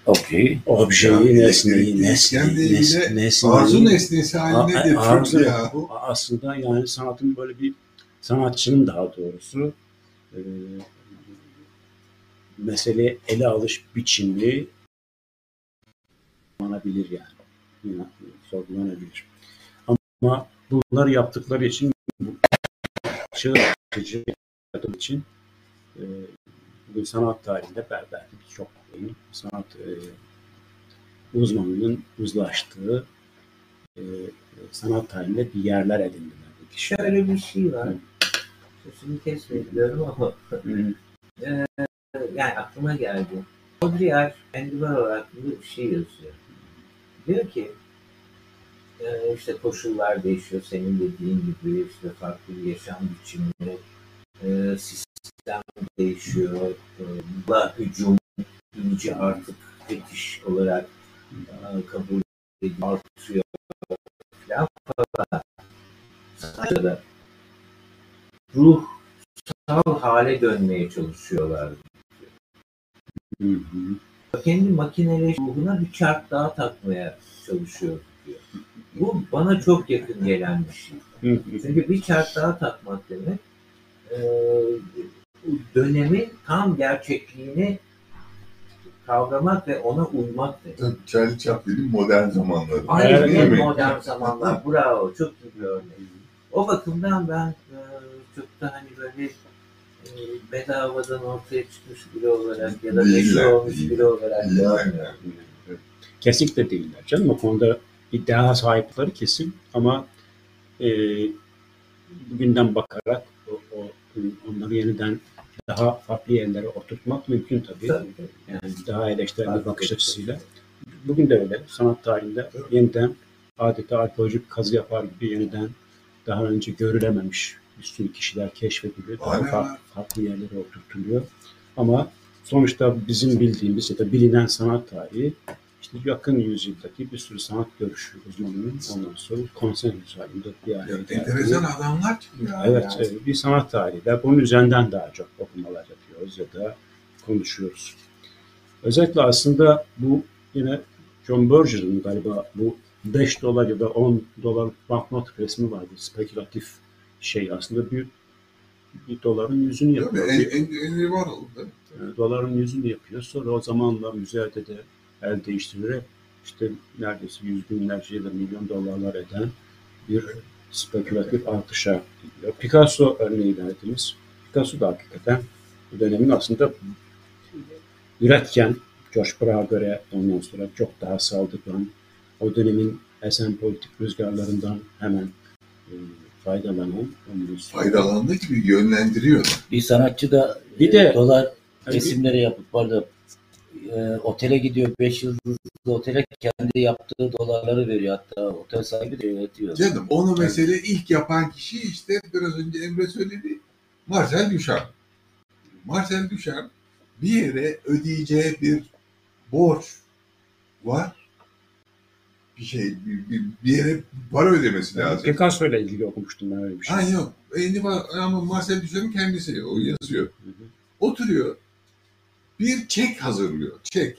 Okey. objeyi, Ya, nesneyi, nesneyi, iskemleyle nes, nesneyi, Arzu nesnesi haline de arzu- Türk yahu. aslında yani sanatın böyle bir sanatçının daha doğrusu e, mesele ele alış biçimi sorgulanabilir yani. yani sorgulanabilir. Ama bunları yaptıkları için bu çığ açıcı yaptığı için e, sanat tarihinde bel- belki birçok sanat e, uzmanının uzlaştığı e, sanat tarihinde bir yerler edindiler bu kişiler. Şöyle bir şey var. Sözünü kesmeyin diyorum ama Hı. yani aklıma geldi. Baudrillard Warhol hakkında bir şey yazıyor. Diyor ki e, işte koşullar değişiyor senin dediğin gibi işte farklı bir yaşam biçimi e, sistem değişiyor e, la hücum iyice artık fetiş olarak e, kabul ediliyor artıyor falan falan. Sadece da ruhsal hale dönmeye çalışıyorlar Hı hı. kendi makineleş ruhuna bir çark daha takmaya çalışıyor diyor. Bu bana çok yakın gelen bir şey. Çünkü bir çark daha takmak demek e, dönemin tam gerçekliğini kavramak ve ona uymak demek. Charlie Chaplin'in modern zamanları. Aynen Evet, değil mi? modern zamanlar. Bravo. Çok iyi bir örnek. O bakımdan ben e, çok da hani böyle bedavadan ortaya çıkmış biri olarak ya da meşhur olmuş değil. biri olarak yani. Kesinlikle değiller canım. O konuda iddia sahipleri kesin ama e, bugünden bakarak o, o, onları yeniden daha farklı yerlere oturtmak mümkün tabii. Yani daha eleştirel bir Farklı bakış açısıyla. Bugün de öyle. Sanat tarihinde yeniden adeta arkeolojik kazı yapar gibi yeniden daha önce görülememiş bir sürü kişiler keşfediliyor. Daha Aynen. fa- farklı yerlere oturtuluyor. Ama sonuçta bizim bildiğimiz ya da bilinen sanat tarihi işte yakın yüzyıldaki bir sürü sanat görüşü uzmanının ondan sonra konsensüs halinde bir araya Ya, geldiği- enteresan adamlar çıkıyor. Evet, yani. bir sanat tarihi ve bunun üzerinden daha çok okumalar yapıyoruz ya da konuşuyoruz. Özellikle aslında bu yine John Berger'ın galiba bu 5 dolar ya da 10 dolar banknot resmi vardı. Spekülatif şey aslında bir, bir doların yüzünü Tabii yapıyor. en, Bir- en, en var oldu. doların yüzünü yapıyor. Sonra o zamanla müzayede de el değiştirerek işte neredeyse yüz binlerce ya da milyon dolarlar eden bir spekülatif artışa gidiyor. Picasso örneği verdiniz. Picasso da hakikaten bu dönemin aslında üretken George Braque'a göre ondan sonra çok daha saldıran o dönemin esen politik rüzgarlarından hemen e, faydalanan Faydalandığı gibi yönlendiriyor. Bir sanatçı da Bir e, de- dolar Yani resimleri yapıp vardı. E, otele gidiyor. 5 yıldızlı otele kendi yaptığı dolarları veriyor. Hatta otel sahibi de yönetiyor. Canım onu mesele ilk yapan kişi işte biraz önce Emre söyledi. Marcel Duchamp. Marcel Duchamp bir yere ödeyeceği bir borç var. Bir şey, bir, bir, bir yere para ödemesi lazım. Picasso ile ilgili okumuştum ben öyle bir şey. Ha yok. Ama Marcel Duchamp'ın kendisi o yazıyor. Hı hı. Oturuyor. Bir çek hazırlıyor. Çek.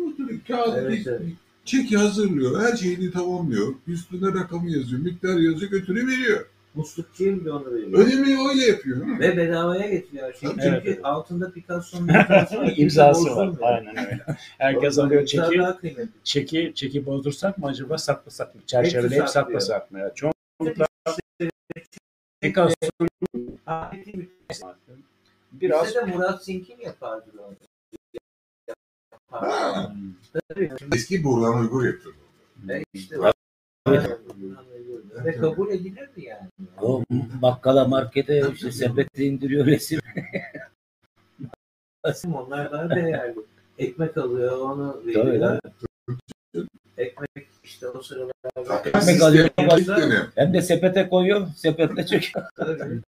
Oturuyor. Kağıt Evet, bir- evet. çeki hazırlıyor. Her şeyini tamamlıyor. Üstüne rakamı yazıyor. Miktar yazıyor. Götürüyor veriyor. Muslukçuya bile onu veriyor. Ödemeyi öyle yapıyor. Hı? Ve bedavaya getiriyor her şeyi. Tabii. Çünkü Evet. altında Picasso'nun imzası var. Aynen öyle. Herkes alıyor çeki. Çeki, çeki bozdursak mı acaba saklasak mı? Çerçeveleyip saklasak mı? Çoğunlukla Picasso'nun. Biraz Bizde de Murat Sinkin yapardı onu. Ha. Hmm. Tabii. Eski Burhan Uygur yapıyor. E işte Evet. Ve kabul edilirdi yani. O bakkala markete işte sepeti indiriyor resim. Onlar daha değerli. Ekmek alıyor, onu veriyor. Ekmek işte o sıralar. Ekmek alıyor. Hem de sepete koyuyor. Sepetle çekiyor.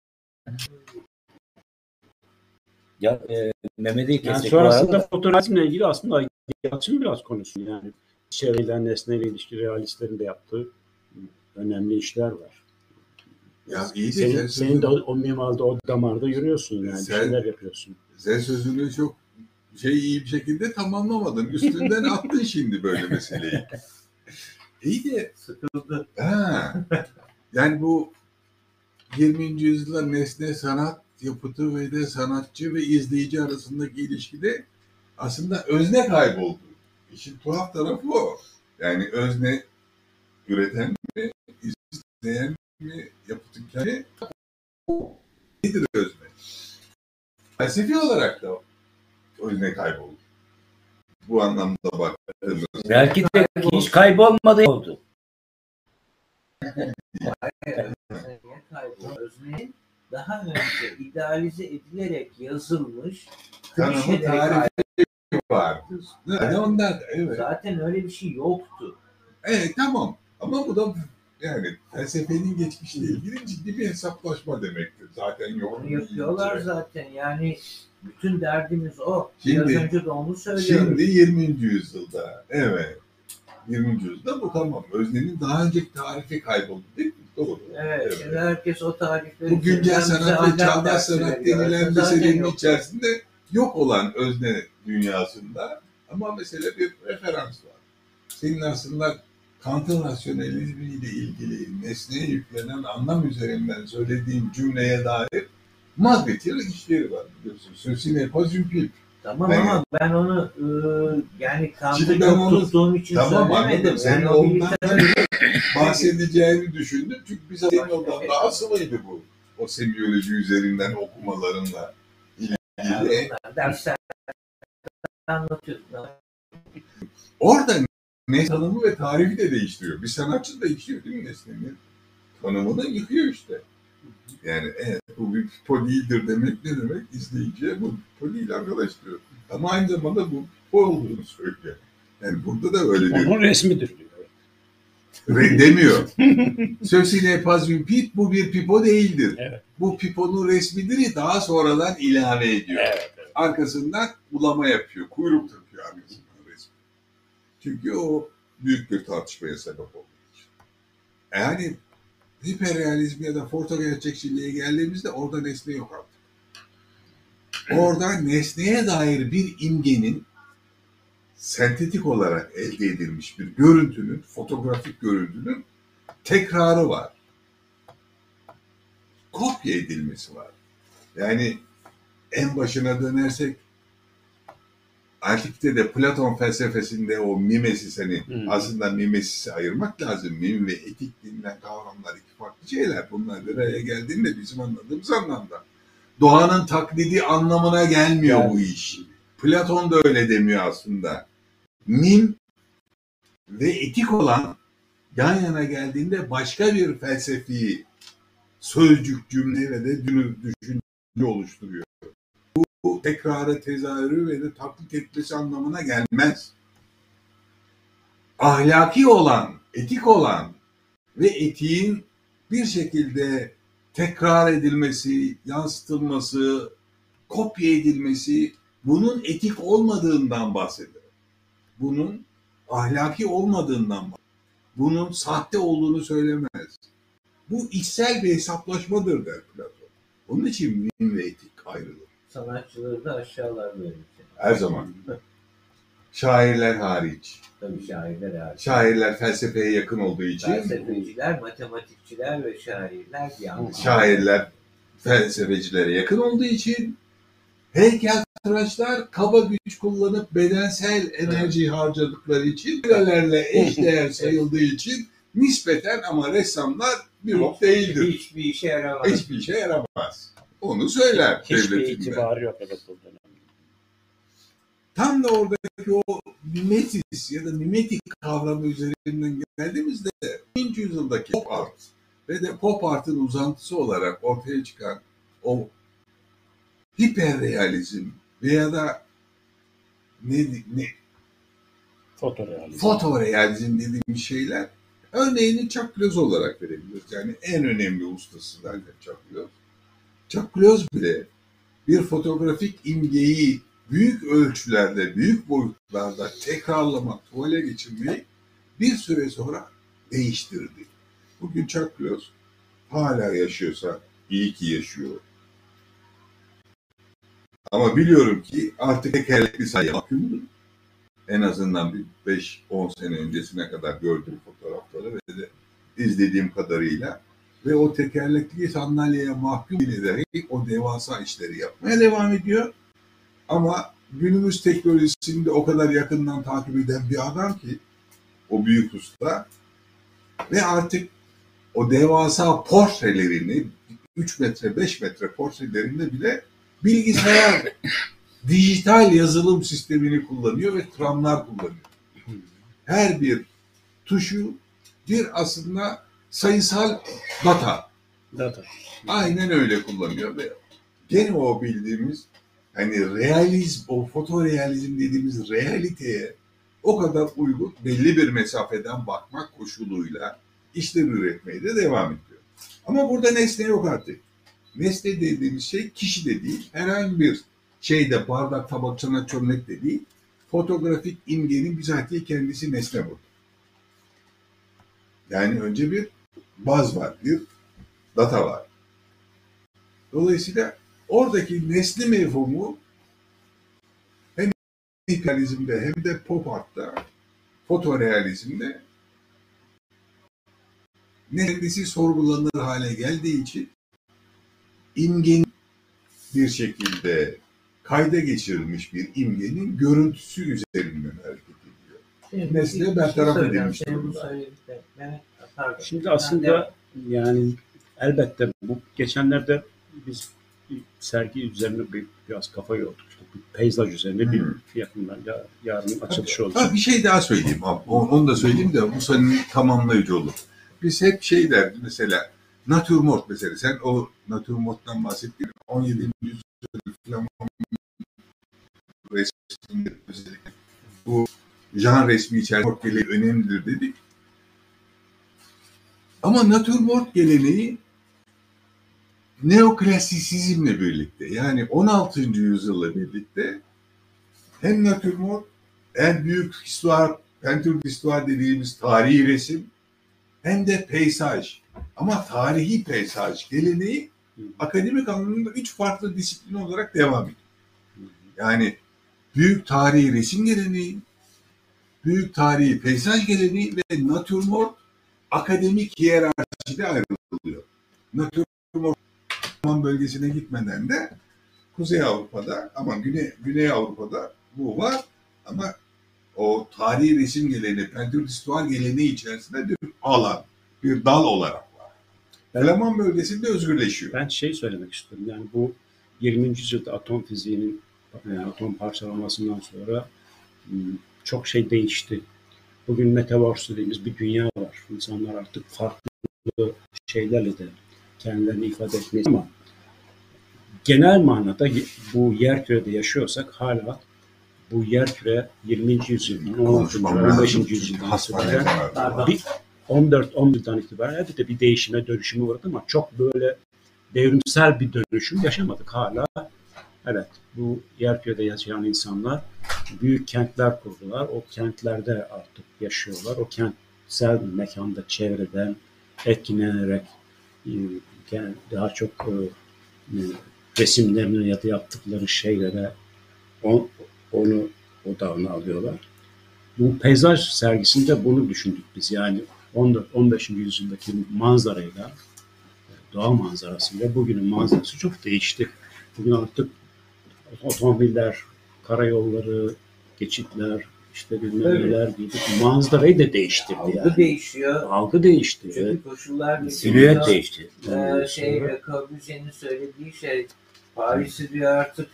Ya e, Mehmet'i Yani kestik. bu sonrasında arada. fotoğrafizmle ilgili aslında Yalçın biraz konuşsun yani. İçeriyle nesneyle ilişki realistlerin de yaptığı önemli işler var. Ya iyi de senin, sen senin de o, o mimarda o damarda yürüyorsun yani. Sen- şeyler yapıyorsun. sen sözünü çok şey iyi bir şekilde tamamlamadın. Üstünden attın şimdi böyle meseleyi. İyi de Sıkıldı. ha, yani bu 20. yüzyılda nesne sanat yapıtı ve de sanatçı ve izleyici arasındaki ilişkide aslında özne kayboldu. İşin tuhaf tarafı o. Yani özne üreten mi, izleyen mi, yapıtın kendi nedir özne? Felsefi olarak da özne kayboldu. Bu anlamda baktığımız. Belki de hiç kaybolmadı oldu. Özne kaybı. Öznenin daha önce idealize edilerek yazılmış klişeleri tarifi vardı. Yani ondan evet. Zaten öyle bir şey yoktu. Evet tamam. Ama bu da yani felsefenin geçmişle ilgili ciddi bir hesaplaşma demektir. Zaten yok. Onu yapıyorlar zaten. Yani bütün derdimiz o. Şimdi- Biraz önce de onu söylüyorum. Şimdi 20. yüzyılda. Evet. 20. yüzyılda bu tamam. Öznenin daha önceki tarifi kayboldu değil mi? Doğru. Evet, herkes o tarifleri... Bu güncel sanat ve çağdaş sanat denilen meselenin yok. içerisinde yok olan özne dünyasında ama mesela bir referans var. Senin aslında Kant'ın rasyonalizmiyle ilgili nesneye yüklenen anlam üzerinden söylediğin cümleye dair Magritte işleri var biliyorsun. Ceci n'est pas. Tamam Ben- ama ben onu e, yani ben çok onu- tuttuğum için Tamam söylemedim. anladım. Senin Yani o ondan bahsedeceğini düşündüm. Çünkü biz senin ondan daha sıvıydı bu. o semiyoloji üzerinden okumalarınla ilgili. Yani anlatıyorsun. Orada ne tanımı ve tarifi de değiştiriyor. Bir sanatçı da yıkıyor değil mi nesnenin? Tanımını yıkıyor işte. Yani evet bu bir pipo değildir demek ne demek? İzleyiciye bu değil arkadaş diyor. Ama aynı zamanda bu pipo olduğunu söylüyor. Yani burada da öyle bir Onun resmidir diyor. Re- demiyor. Pas bir pip bu bir pipo değildir. Evet. Bu piponun resmidir daha sonradan ilave ediyor. Evet. evet. Arkasından ulama yapıyor. Kuyruk takıyor arkasından resmi. Çünkü o büyük bir tartışmaya sebep olduğu için. Yani hiperrealizm ya da fotogerçekçiliğe geldiğimizde orada nesne yok artık. Orada nesneye dair bir imgenin sentetik olarak elde edilmiş bir görüntünün, fotoğrafik görüntünün tekrarı var. Kopya edilmesi var. Yani en başına dönersek Antikte de Platon felsefesinde o mimesis hani Hı. aslında mimesisi ayırmak lazım. Mim ve etik denilen kavramlar iki farklı şeyler. Bunlar bir araya geldiğinde bizim anladığımız anlamda. Doğanın taklidi anlamına gelmiyor Yani. bu iş. Platon da öyle demiyor aslında. Mim ve etik olan yan yana geldiğinde başka bir felsefi sözcük, cümle ve de düşünce oluşturuyor. Bu, tekrarı, tezahürü ve de taklit etmesi anlamına gelmez. Ahlaki olan, etik olan ve etiğin bir şekilde tekrar edilmesi, yansıtılması, kopya edilmesi bunun etik olmadığından bahseder. Bunun ahlaki olmadığından bahseder. Bunun sahte olduğunu söylemez. Bu içsel bir hesaplaşmadır der Platon. Onun için bilim ve etik ayrılır. Sanatçıları da aşağılar böyle. Her zaman. Şairler hariç. Tabii şairler hariç. Şairler felsefeye yakın olduğu için Felsefeciler, matematikçiler ve şairler bir. Şairler felsefecilere yakın olduğu için heykeltıraşlar kaba güç kullanıp bedensel enerji harcadıkları için nelerle eşdeğer sayıldığı için nispeten ama ressamlar bir bok değildir. Hiçbir işe yaramaz. Hiçbir işe yaramaz. Onu söyler Hiçbir devletinde. itibarı yok evet o. Tam da oradaki o mimesis ya da mimetik kavramı üzerinden geldiğimizde 20. yüzyıldaki pop art ve de pop art'ın uzantısı olarak ortaya çıkan o hiperrealizm veya da ne, ne Fotorealizm. fotorealizm dediğimiz şeyler örneğini Chuck Close olarak verebiliriz. Yani en önemli ustası zaten Chuck Close. Close bile bir fotoğrafik imgeyi büyük ölçülerde, büyük boyutlarda tekrarlamak, tuvale geçirmeyi bir süre sonra değiştirdi. Bugün Close hala yaşıyorsa iyi ki yaşıyor. Ama biliyorum ki artık tekerlekli sayı mahkumdur en azından bir 5-10 sene öncesine kadar gördüğüm fotoğrafları ve de izlediğim kadarıyla ve o tekerlekli sandalyeye mahkum dahi o devasa işleri yapmaya devam ediyor. Ama günümüz teknolojisini de o kadar yakından takip eden bir adam ki o büyük usta ve artık o devasa portrelerini 3 metre 5 metre portrelerinde bile bilgisayar dijital yazılım sistemini kullanıyor ve tramlar kullanıyor. Her bir tuşu bir aslında sayısal data. Data. Aynen öyle kullanıyor ve gene o bildiğimiz hani realizm, o fotorealizm dediğimiz realiteye o kadar uygun belli bir mesafeden bakmak koşuluyla işler üretmeye de devam ediyor. Ama burada nesne yok artık. Nesne dediğimiz şey kişi de değil, herhangi bir şeyde bardak, tabak, çanak, çömlek de değil. Fotoğrafik imgenin bizatihi kendisi nesne burada. Yani önce bir baz var, bir data var. Dolayısıyla oradaki nesne mevhumu hem hiperrealizmde hem de pop art'ta, fotorealizmde kendisi sorgulanır hale geldiği için imgenin bir şekilde kayda geçirilmiş bir imgenin görüntüsü üzerinden hareket ediyor. Senin Nesne bertaraf şey edilmiş durumda. Mehmet, pardon. Şimdi aslında de- yani elbette bu geçenlerde biz bir sergi üzerine bir, biraz kafa yorduk. İşte bir peyzaj üzerine bir Hı. yakınlarda yarın açılışı olacak. Ha, bir şey daha söyleyeyim abi. O- Onu da söyleyeyim de bu senin tamamlayıcı olur. Biz hep şey derdik mesela natürmort mesela sen o natürmort'tan bahsettin. 17. yüzyıl falan resminde özellikle bu jan resmi içerisinde önemlidir dedik. Ama natürmort geleneği neoklasisizmle birlikte yani 16. yüzyılla birlikte hem natürmort en büyük histoire, pentür histoire dediğimiz tarihi resim hem de peyzaj. Ama tarihi peyzaj geleneği akademik anlamda üç farklı disiplin olarak devam ediyor. Yani büyük tarihi resim geleneği, büyük tarihi peyzaj geleneği ve natürmort akademik hiyerarşide ayrılıyor. Natürmort Alman bölgesine gitmeden de Kuzey Avrupa'da ama Güney, Güney Avrupa'da bu var ama o tarihi resim geleneği, pentür d'histoire geleneği içerisinde bir alan, bir dal olarak var. Flaman bölgesinde özgürleşiyor. Ben şey söylemek istiyorum. Yani bu 20. yüzyılda atom fiziğinin yani atom parçalamasından sonra m, çok şey değişti. Bugün metaverse dediğimiz bir dünya var. İnsanlar artık farklı şeylerle de kendilerini ifade etmeyi ama genel manada bu yer kürede yaşıyorsak hala bu yer küre 20. yüzyıldan 16. Konuşmam 15. lazım. yüzyıldan Hasbihal itibaren var. bir 14 11'den itibaren elbette bir değişime dönüşümü vardı ama çok böyle devrimsel bir dönüşüm yaşamadık hala. Evet bu yerkürede yaşayan insanlar büyük kentler kurdular. O kentlerde artık yaşıyorlar. O kentsel mekanda çevreden etkilenerek e, daha çok e, e, resimlerini ya da yaptıkları şeylere on- onu odağına alıyorlar. Bu peyzaj sergisinde bunu düşündük biz. Yani 14-15. yüzyıldaki manzarayla doğa manzarasıyla bugünün manzarası çok değişti. Bugün artık otomobiller, karayolları, geçitler, işte bilmem Evet. neler gibi manzarayı da değiştirdi Algı yani. değişiyor. Algı değişti. evet. Çünkü koşullar Silüet değişti. Ee, şey Le Corbusier'in söylediği şey Paris'i diyor artık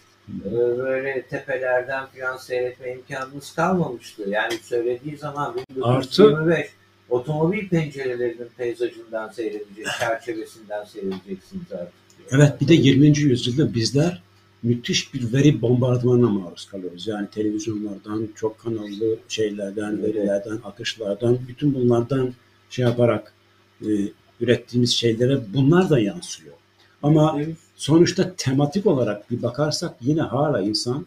e, böyle tepelerden falan seyretme imkanınız kalmamıştı. Yani söylediği zaman 1925 otomobil pencerelerinin peyzajından seyredecek, çerçevesinden seyredeceksiniz artık. diyor. Evet bir de 20. yüzyılda bizler müthiş bir veri bombardımanına maruz kalıyoruz. Yani televizyonlardan, çok kanallı şeylerden, verilerden, akışlardan, bütün bunlardan şey yaparak e, ürettiğimiz şeylere bunlar da yansıyor. Ama sonuçta tematik olarak bir bakarsak yine hala insan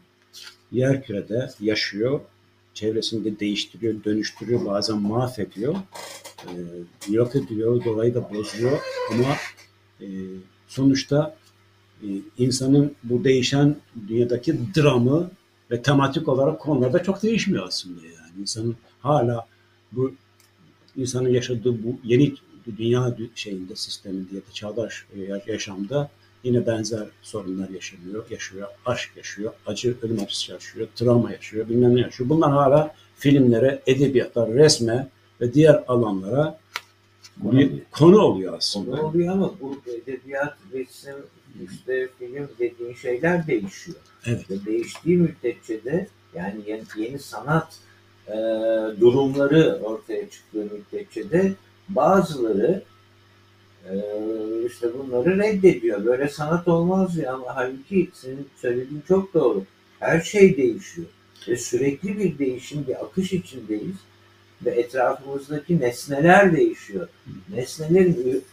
yer kürede yaşıyor, çevresini de değiştiriyor, dönüştürüyor, bazen mahvediyor, e, yok ediyor, dolayı da bozuyor ama e, sonuçta insanın bu değişen dünyadaki dramı ve tematik olarak konularda çok değişmiyor aslında yani. İnsanın hala bu insanın yaşadığı bu yeni dünya dü- şeyinde sisteminde ya da çağdaş e, ya- yaşamda yine benzer sorunlar yaşanıyor, yaşıyor, aşk yaşıyor, acı, ölüm acısı yaşıyor, travma yaşıyor, bilmem ne yaşıyor. Bunlar hala filmlere, edebiyata, resme ve diğer alanlara bir konu oluyor aslında. Ne oluyor ama bu edebiyat, resim, işte film dediğin şeyler değişiyor. Evet. Ve değiştiği müddetçe de yani yeni, yeni sanat e, durumları ortaya çıktığı müddetçe de bazıları e, işte bunları reddediyor. Böyle sanat olmaz ya ama halbuki senin söylediğin çok doğru. Her şey değişiyor. Ve sürekli bir değişim, bir akış içindeyiz. Ve etrafımızdaki nesneler değişiyor. Nesnelerin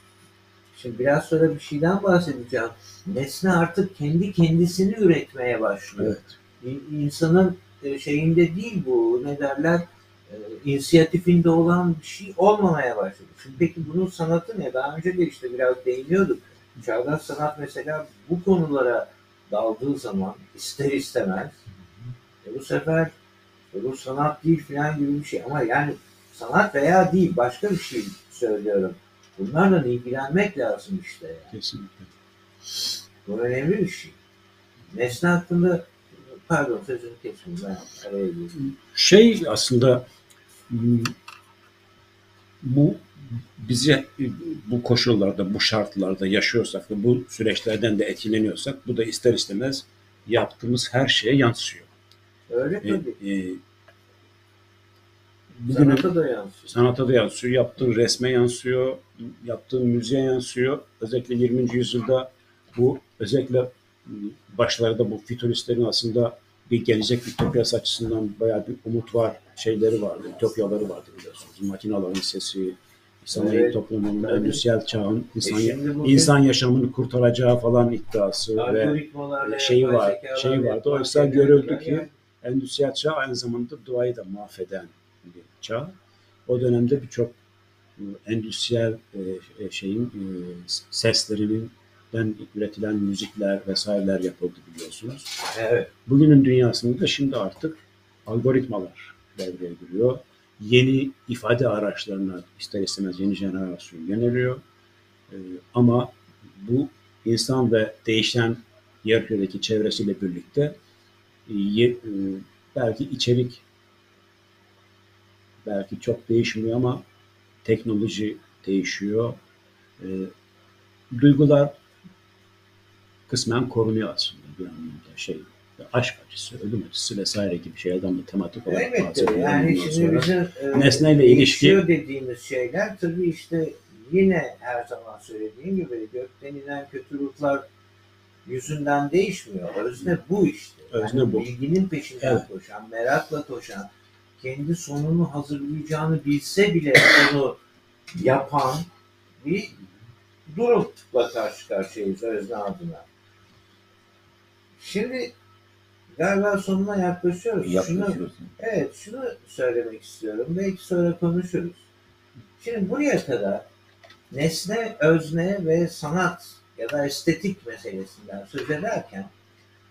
Şimdi biraz sonra bir şeyden bahsedeceğim. Nesne artık kendi kendisini üretmeye başlıyor. Evet. İn- insanın e, şeyinde değil bu ne derler e, inisiyatifinde olan bir şey olmamaya başladı. Şimdi peki bunun sanatı ne? Daha önce de işte biraz değiniyorduk. Çağdaş sanat mesela bu konulara daldığı zaman ister istemez e, bu sefer e, bu sanat değil falan gibi bir şey ama yani sanat veya değil başka bir şey söylüyorum. Bunlarla ilgilenmek lazım işte. Yani. Kesinlikle. Bu önemli bir şey. Nesne hakkında pardon sözünü kesmeyin ben araya girdim. şey aslında m, bu bizi bu koşullarda, bu şartlarda yaşıyorsak ve bu süreçlerden de etkileniyorsak bu da ister istemez yaptığımız her şeye yansıyor. Öyle E, tabii. e, bugünün Sanata da yansıyor. sanata da yansıyor, yaptığın resme yansıyor, yaptığın müziğe yansıyor. Özellikle 20. yüzyılda bu özellikle başlarda bu fütüristlerin aslında bir gelecek ütopyası açısından bayağı bir umut var, şeyleri vardı, ütopyaları vardı biliyorsunuz. Makinaların sesi, sanayi Evet. toplumunun, endüstriyel çağın insan, E şimdi bugün insan yaşamını kurtaracağı falan iddiası ve algoritmalarla şeyi var, şeyi vardı. Oysa görüldü ki endüstriyel çağ aynı zamanda doğayı da mahveden bir çağ. O dönemde birçok e, endüstriyel e, e, şeyin seslerinin üretilen müzikler vesaireler yapıldı biliyorsunuz. Evet. Bugünün dünyasında da şimdi artık algoritmalar devreye giriyor. Yeni ifade araçlarına ister istemez yeni jenerasyon yöneliyor. Ama bu insan ve değişen yerküredeki çevresiyle birlikte e, belki içerik belki çok değişmiyor ama teknoloji değişiyor. E, duygular kısmen korunuyor aslında bir anlamda şey aşk acısı, ölüm acısı vesaire gibi şeylerden de tematik olarak Elbette. bahsediyorum. Yani Ondan şimdi bizim e, nesneyle ilişki- dediğimiz şeyler tabii işte yine her zaman söylediğim gibi gökten inen kötü ruhlar yüzünden değişmiyor. Özne bu işte. Özne bu. Bilginin peşinden Evet. koşan, merakla koşan, kendi sonunu hazırlayacağını bilse bile onu yapan bir durumla karşı karşıyayız özne adına. Şimdi galiba sonuna yaklaşıyoruz. Şunu. Evet, şunu söylemek istiyorum. Belki sonra konuşuruz. Şimdi buraya kadar nesne, özne ve sanat ya da estetik meselesinden söz ederken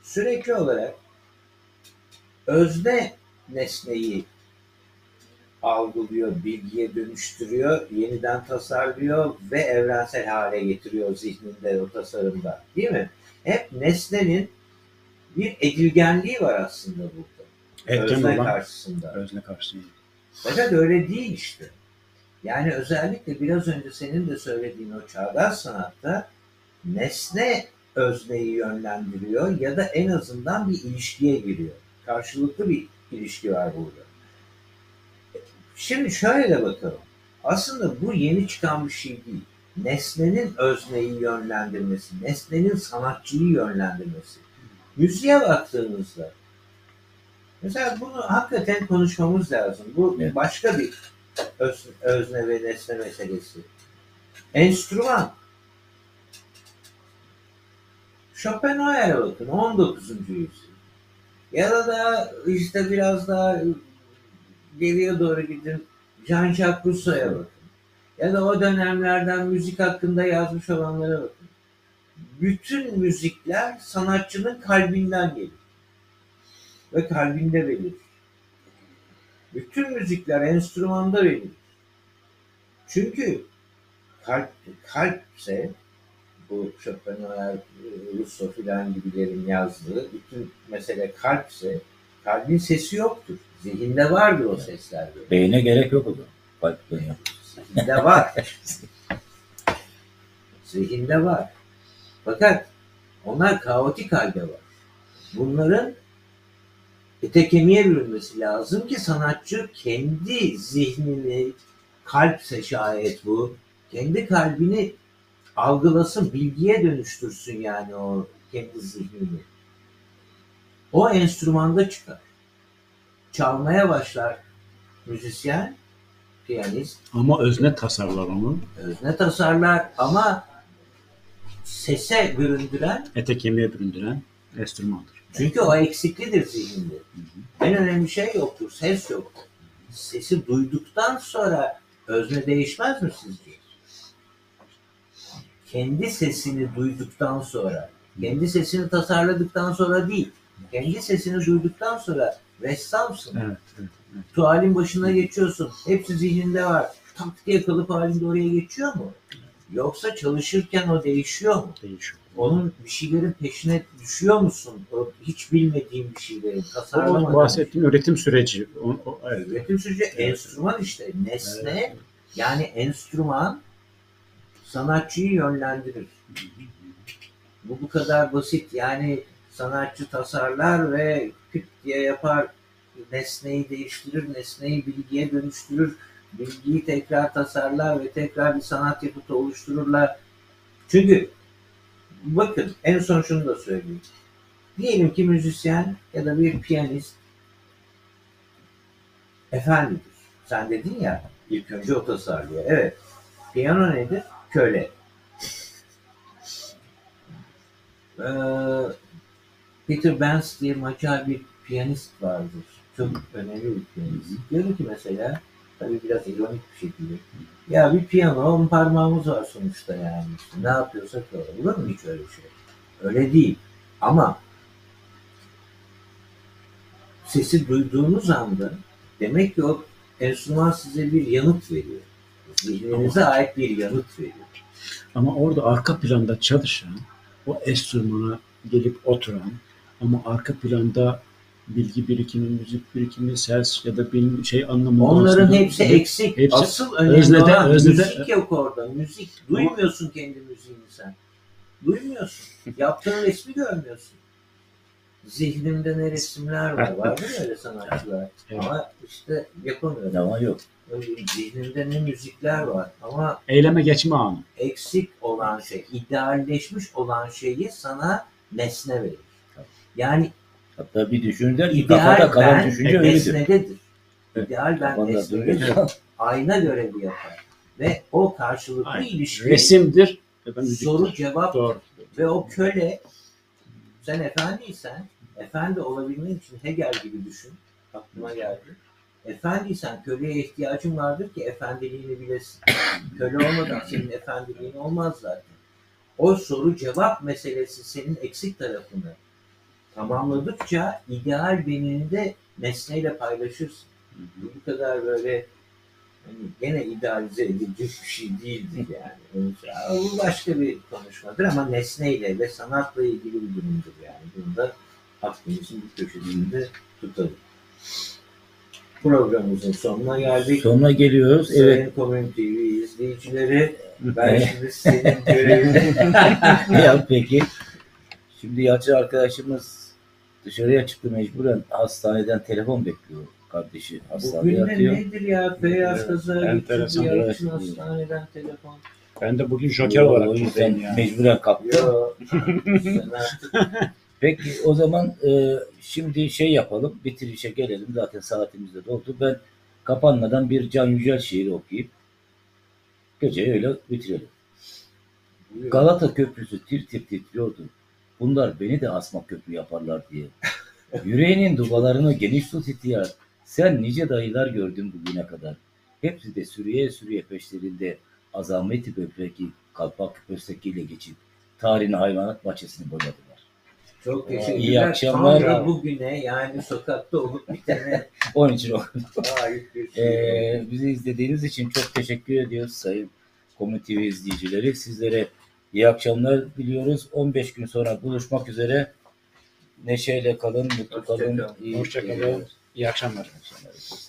sürekli olarak özne nesneyi algılıyor, bilgiye dönüştürüyor, yeniden tasarlıyor ve evrensel hale getiriyor zihninde o tasarımda. Değil mi? Hep nesnenin bir edilgenliği var aslında burada. Etken özne olan karşısında. özne karşısında. Fakat öyle değil işte. Yani özellikle biraz önce senin de söylediğin o çağdaş sanatta nesne özneyi yönlendiriyor ya da en azından bir ilişkiye giriyor. Karşılıklı bir ilişki var burada. Şimdi şöyle bakalım. Aslında bu yeni çıkan bir şey değil. Nesnenin özneyi yönlendirmesi, nesnenin sanatçıyı yönlendirmesi. Müziğe baktığımızda Mesela bunu hakikaten konuşmamız lazım. Bu Evet. başka bir öz- özne ve nesne meselesi. Enstrüman. Schopenhauer'e bakın 19. yüzyıl. Ya da da işte biraz daha geriye doğru gidin Jean-Jacques bakın. Ya da o dönemlerden müzik hakkında yazmış olanlara bakın. Bütün müzikler sanatçının kalbinden gelir ve kalbinde verir. Bütün müzikler enstrümanda verir. Çünkü kalp, kalpse bu Schopenhauer, Rousseau filan gibilerin yazdığı bütün mesele kalpse kalbin sesi yoktur. Zihinde vardır o sesler. böyle. Beyne gerek yok o zaman. Kalpten yap. Zihinde var. Zihinde var. Fakat onlar kaotik halde var. Bunların ete kemiğe bürünmesi lazım ki sanatçı kendi zihnini, kalpse şayet bu, kendi kalbini algılasın, bilgiye dönüştürsün yani o kendi zihnini. O enstrümanda çıkar. Çalmaya başlar müzisyen, piyanist, Ama özne tasarlar onu. özne tasarlar ama sese büründüren Ete kemiğe büründüren enstrümandır. çünkü o eksiklidir zihninde. En önemli şey yoktur, ses yoktur. Sesi duyduktan sonra özne değişmez mi sizce? Kendi sesini duyduktan sonra, kendi sesini tasarladıktan sonra değil, kendi sesini duyduktan sonra ressamsın. Evet, evet. Tuvalin başına geçiyorsun. Hepsi zihninde var. Tak diye kalıp halinde oraya geçiyor mu? Yoksa çalışırken o değişiyor mu? Değişiyor. Onun bir şeylerin peşine düşüyor musun? O hiç bilmediğin bir şeylerin O tasarlamadığın. bahsettiğim üretim süreci. O, o, evet. Üretim süreci enstrüman işte. Nesne Evet. Yani enstrüman sanatçıyı yönlendirir. Bu bu kadar basit. Yani sanatçı tasarlar ve küt diye yapar. Nesneyi değiştirir, nesneyi bilgiye dönüştürür. Bilgiyi tekrar tasarlar ve tekrar bir sanat yapıtı oluştururlar. Çünkü bakın en son şunu da söyleyeyim. Diyelim ki müzisyen ya da bir piyanist efendidir. Sen dedin ya ilk önce o tasarlıyor. Evet. Piyano nedir? Köle. Ee, Peter Benz diye macar bir piyanist vardır. Çok önemli bir piyanist. Diyor ki mesela tabii biraz ironik bir şekilde ya bir piyano on parmağımız var sonuçta yani. İşte ne yapıyorsak o. Olur mu hiç öyle şey? Öyle değil. Ama sesi duyduğunuz anda demek ki o enstrüman size bir yanıt veriyor. Zihninize ait bir yanıt veriyor. Ama orada arka planda çalışan, o enstrümana gelip oturan ama arka planda bilgi birikimi, müzik birikimi, ses ya da bir şey anlamında Onların hepsi eksik. hepsi- Asıl önemli öznede- olan öznede- müzik yok orada. Müzik. Duymuyorsun kendi müziğini sen. Duymuyorsun. Yaptığın resmi görmüyorsun. Zihnimde ne resimler var. Var mi öyle sanatçılar? Evet. Ama işte yapamıyorum. Ama yok. Zihnimde ne müzikler var. Ama Eyleme geçme anı. eksik olan şey, idealleşmiş olan şeyi sana nesne verir. Yani Hatta bir düşünürler ki ideal kafada kalan ben düşünce öyledir. nesnededir. Evet. İdeal ben Kafanda nesnededir. böyle- Ayna görevi yapar. Ve o karşılıklı Aynen. ilişki Resimdir. ya da müziktir. soru cevap Doğru. ve o köle sen efendiysen efendi olabilmen için Hegel gibi düşün. Aklıma geldi. Efendiysen köleye ihtiyacın vardır ki efendiliğini bilesin. Köle olmadan senin efendiliğin olmaz zaten. O soru cevap meselesi senin eksik tarafını tamamladıkça ideal benini de nesneyle paylaşırsın. Bu bu kadar böyle hani gene idealize edilecek bir şey değildir yani. Bu başka bir konuşmadır ama nesneyle ve sanatla ilgili bir durumdur yani. Bunu da aklımızın bir köşesinde tutalım. Programımızın sonuna geldik. Sonuna geliyoruz. Evet. Sayın Komün TV izleyicileri ben şimdi senin görevini ya peki. Şimdi Yalçın arkadaşımız dışarıya çıktı mecburen hastaneden telefon bekliyor. Kardeşi hastanede Bugün de yatıyor. nedir ya? Feyyaz kaza Enteresan. Yalçın evet. hastaneden telefon. Ben de bugün joker olarak O buradayım ya. mecburen kalktı. Yo. sen artık Peki o zaman e, şimdi şey yapalım. Bitirişe gelelim. Zaten saatimiz de doldu. Ben kapanmadan bir Can Yücel şiiri okuyup geceyi öyle bitirelim. Galata Köprüsü tir tir titriyordu. Bunlar beni de asma köprü yaparlar diye. Yüreğinin dubalarını geniş tut ihtiyar. Sen nice dayılar gördün bugüne kadar. Hepsi de sürüye sürüye peşlerinde azameti böbreki kalpak köstekiyle geçip tarihin hayvanat bahçesini boyadılar. Çok İyi teşekkürler. akşamlar. Tam da bugüne yani sokakta olup bitene Onun için o. ait bir şey. Ee, bizi izlediğiniz için çok teşekkür ediyoruz sayın Komün TV izleyicileri. Sizlere iyi akşamlar diliyoruz. 15 gün sonra buluşmak üzere. Neşeyle kalın, mutlu kalın. kalın. iyi Hoşça kalın. İyi akşamlar. İyi akşamlar.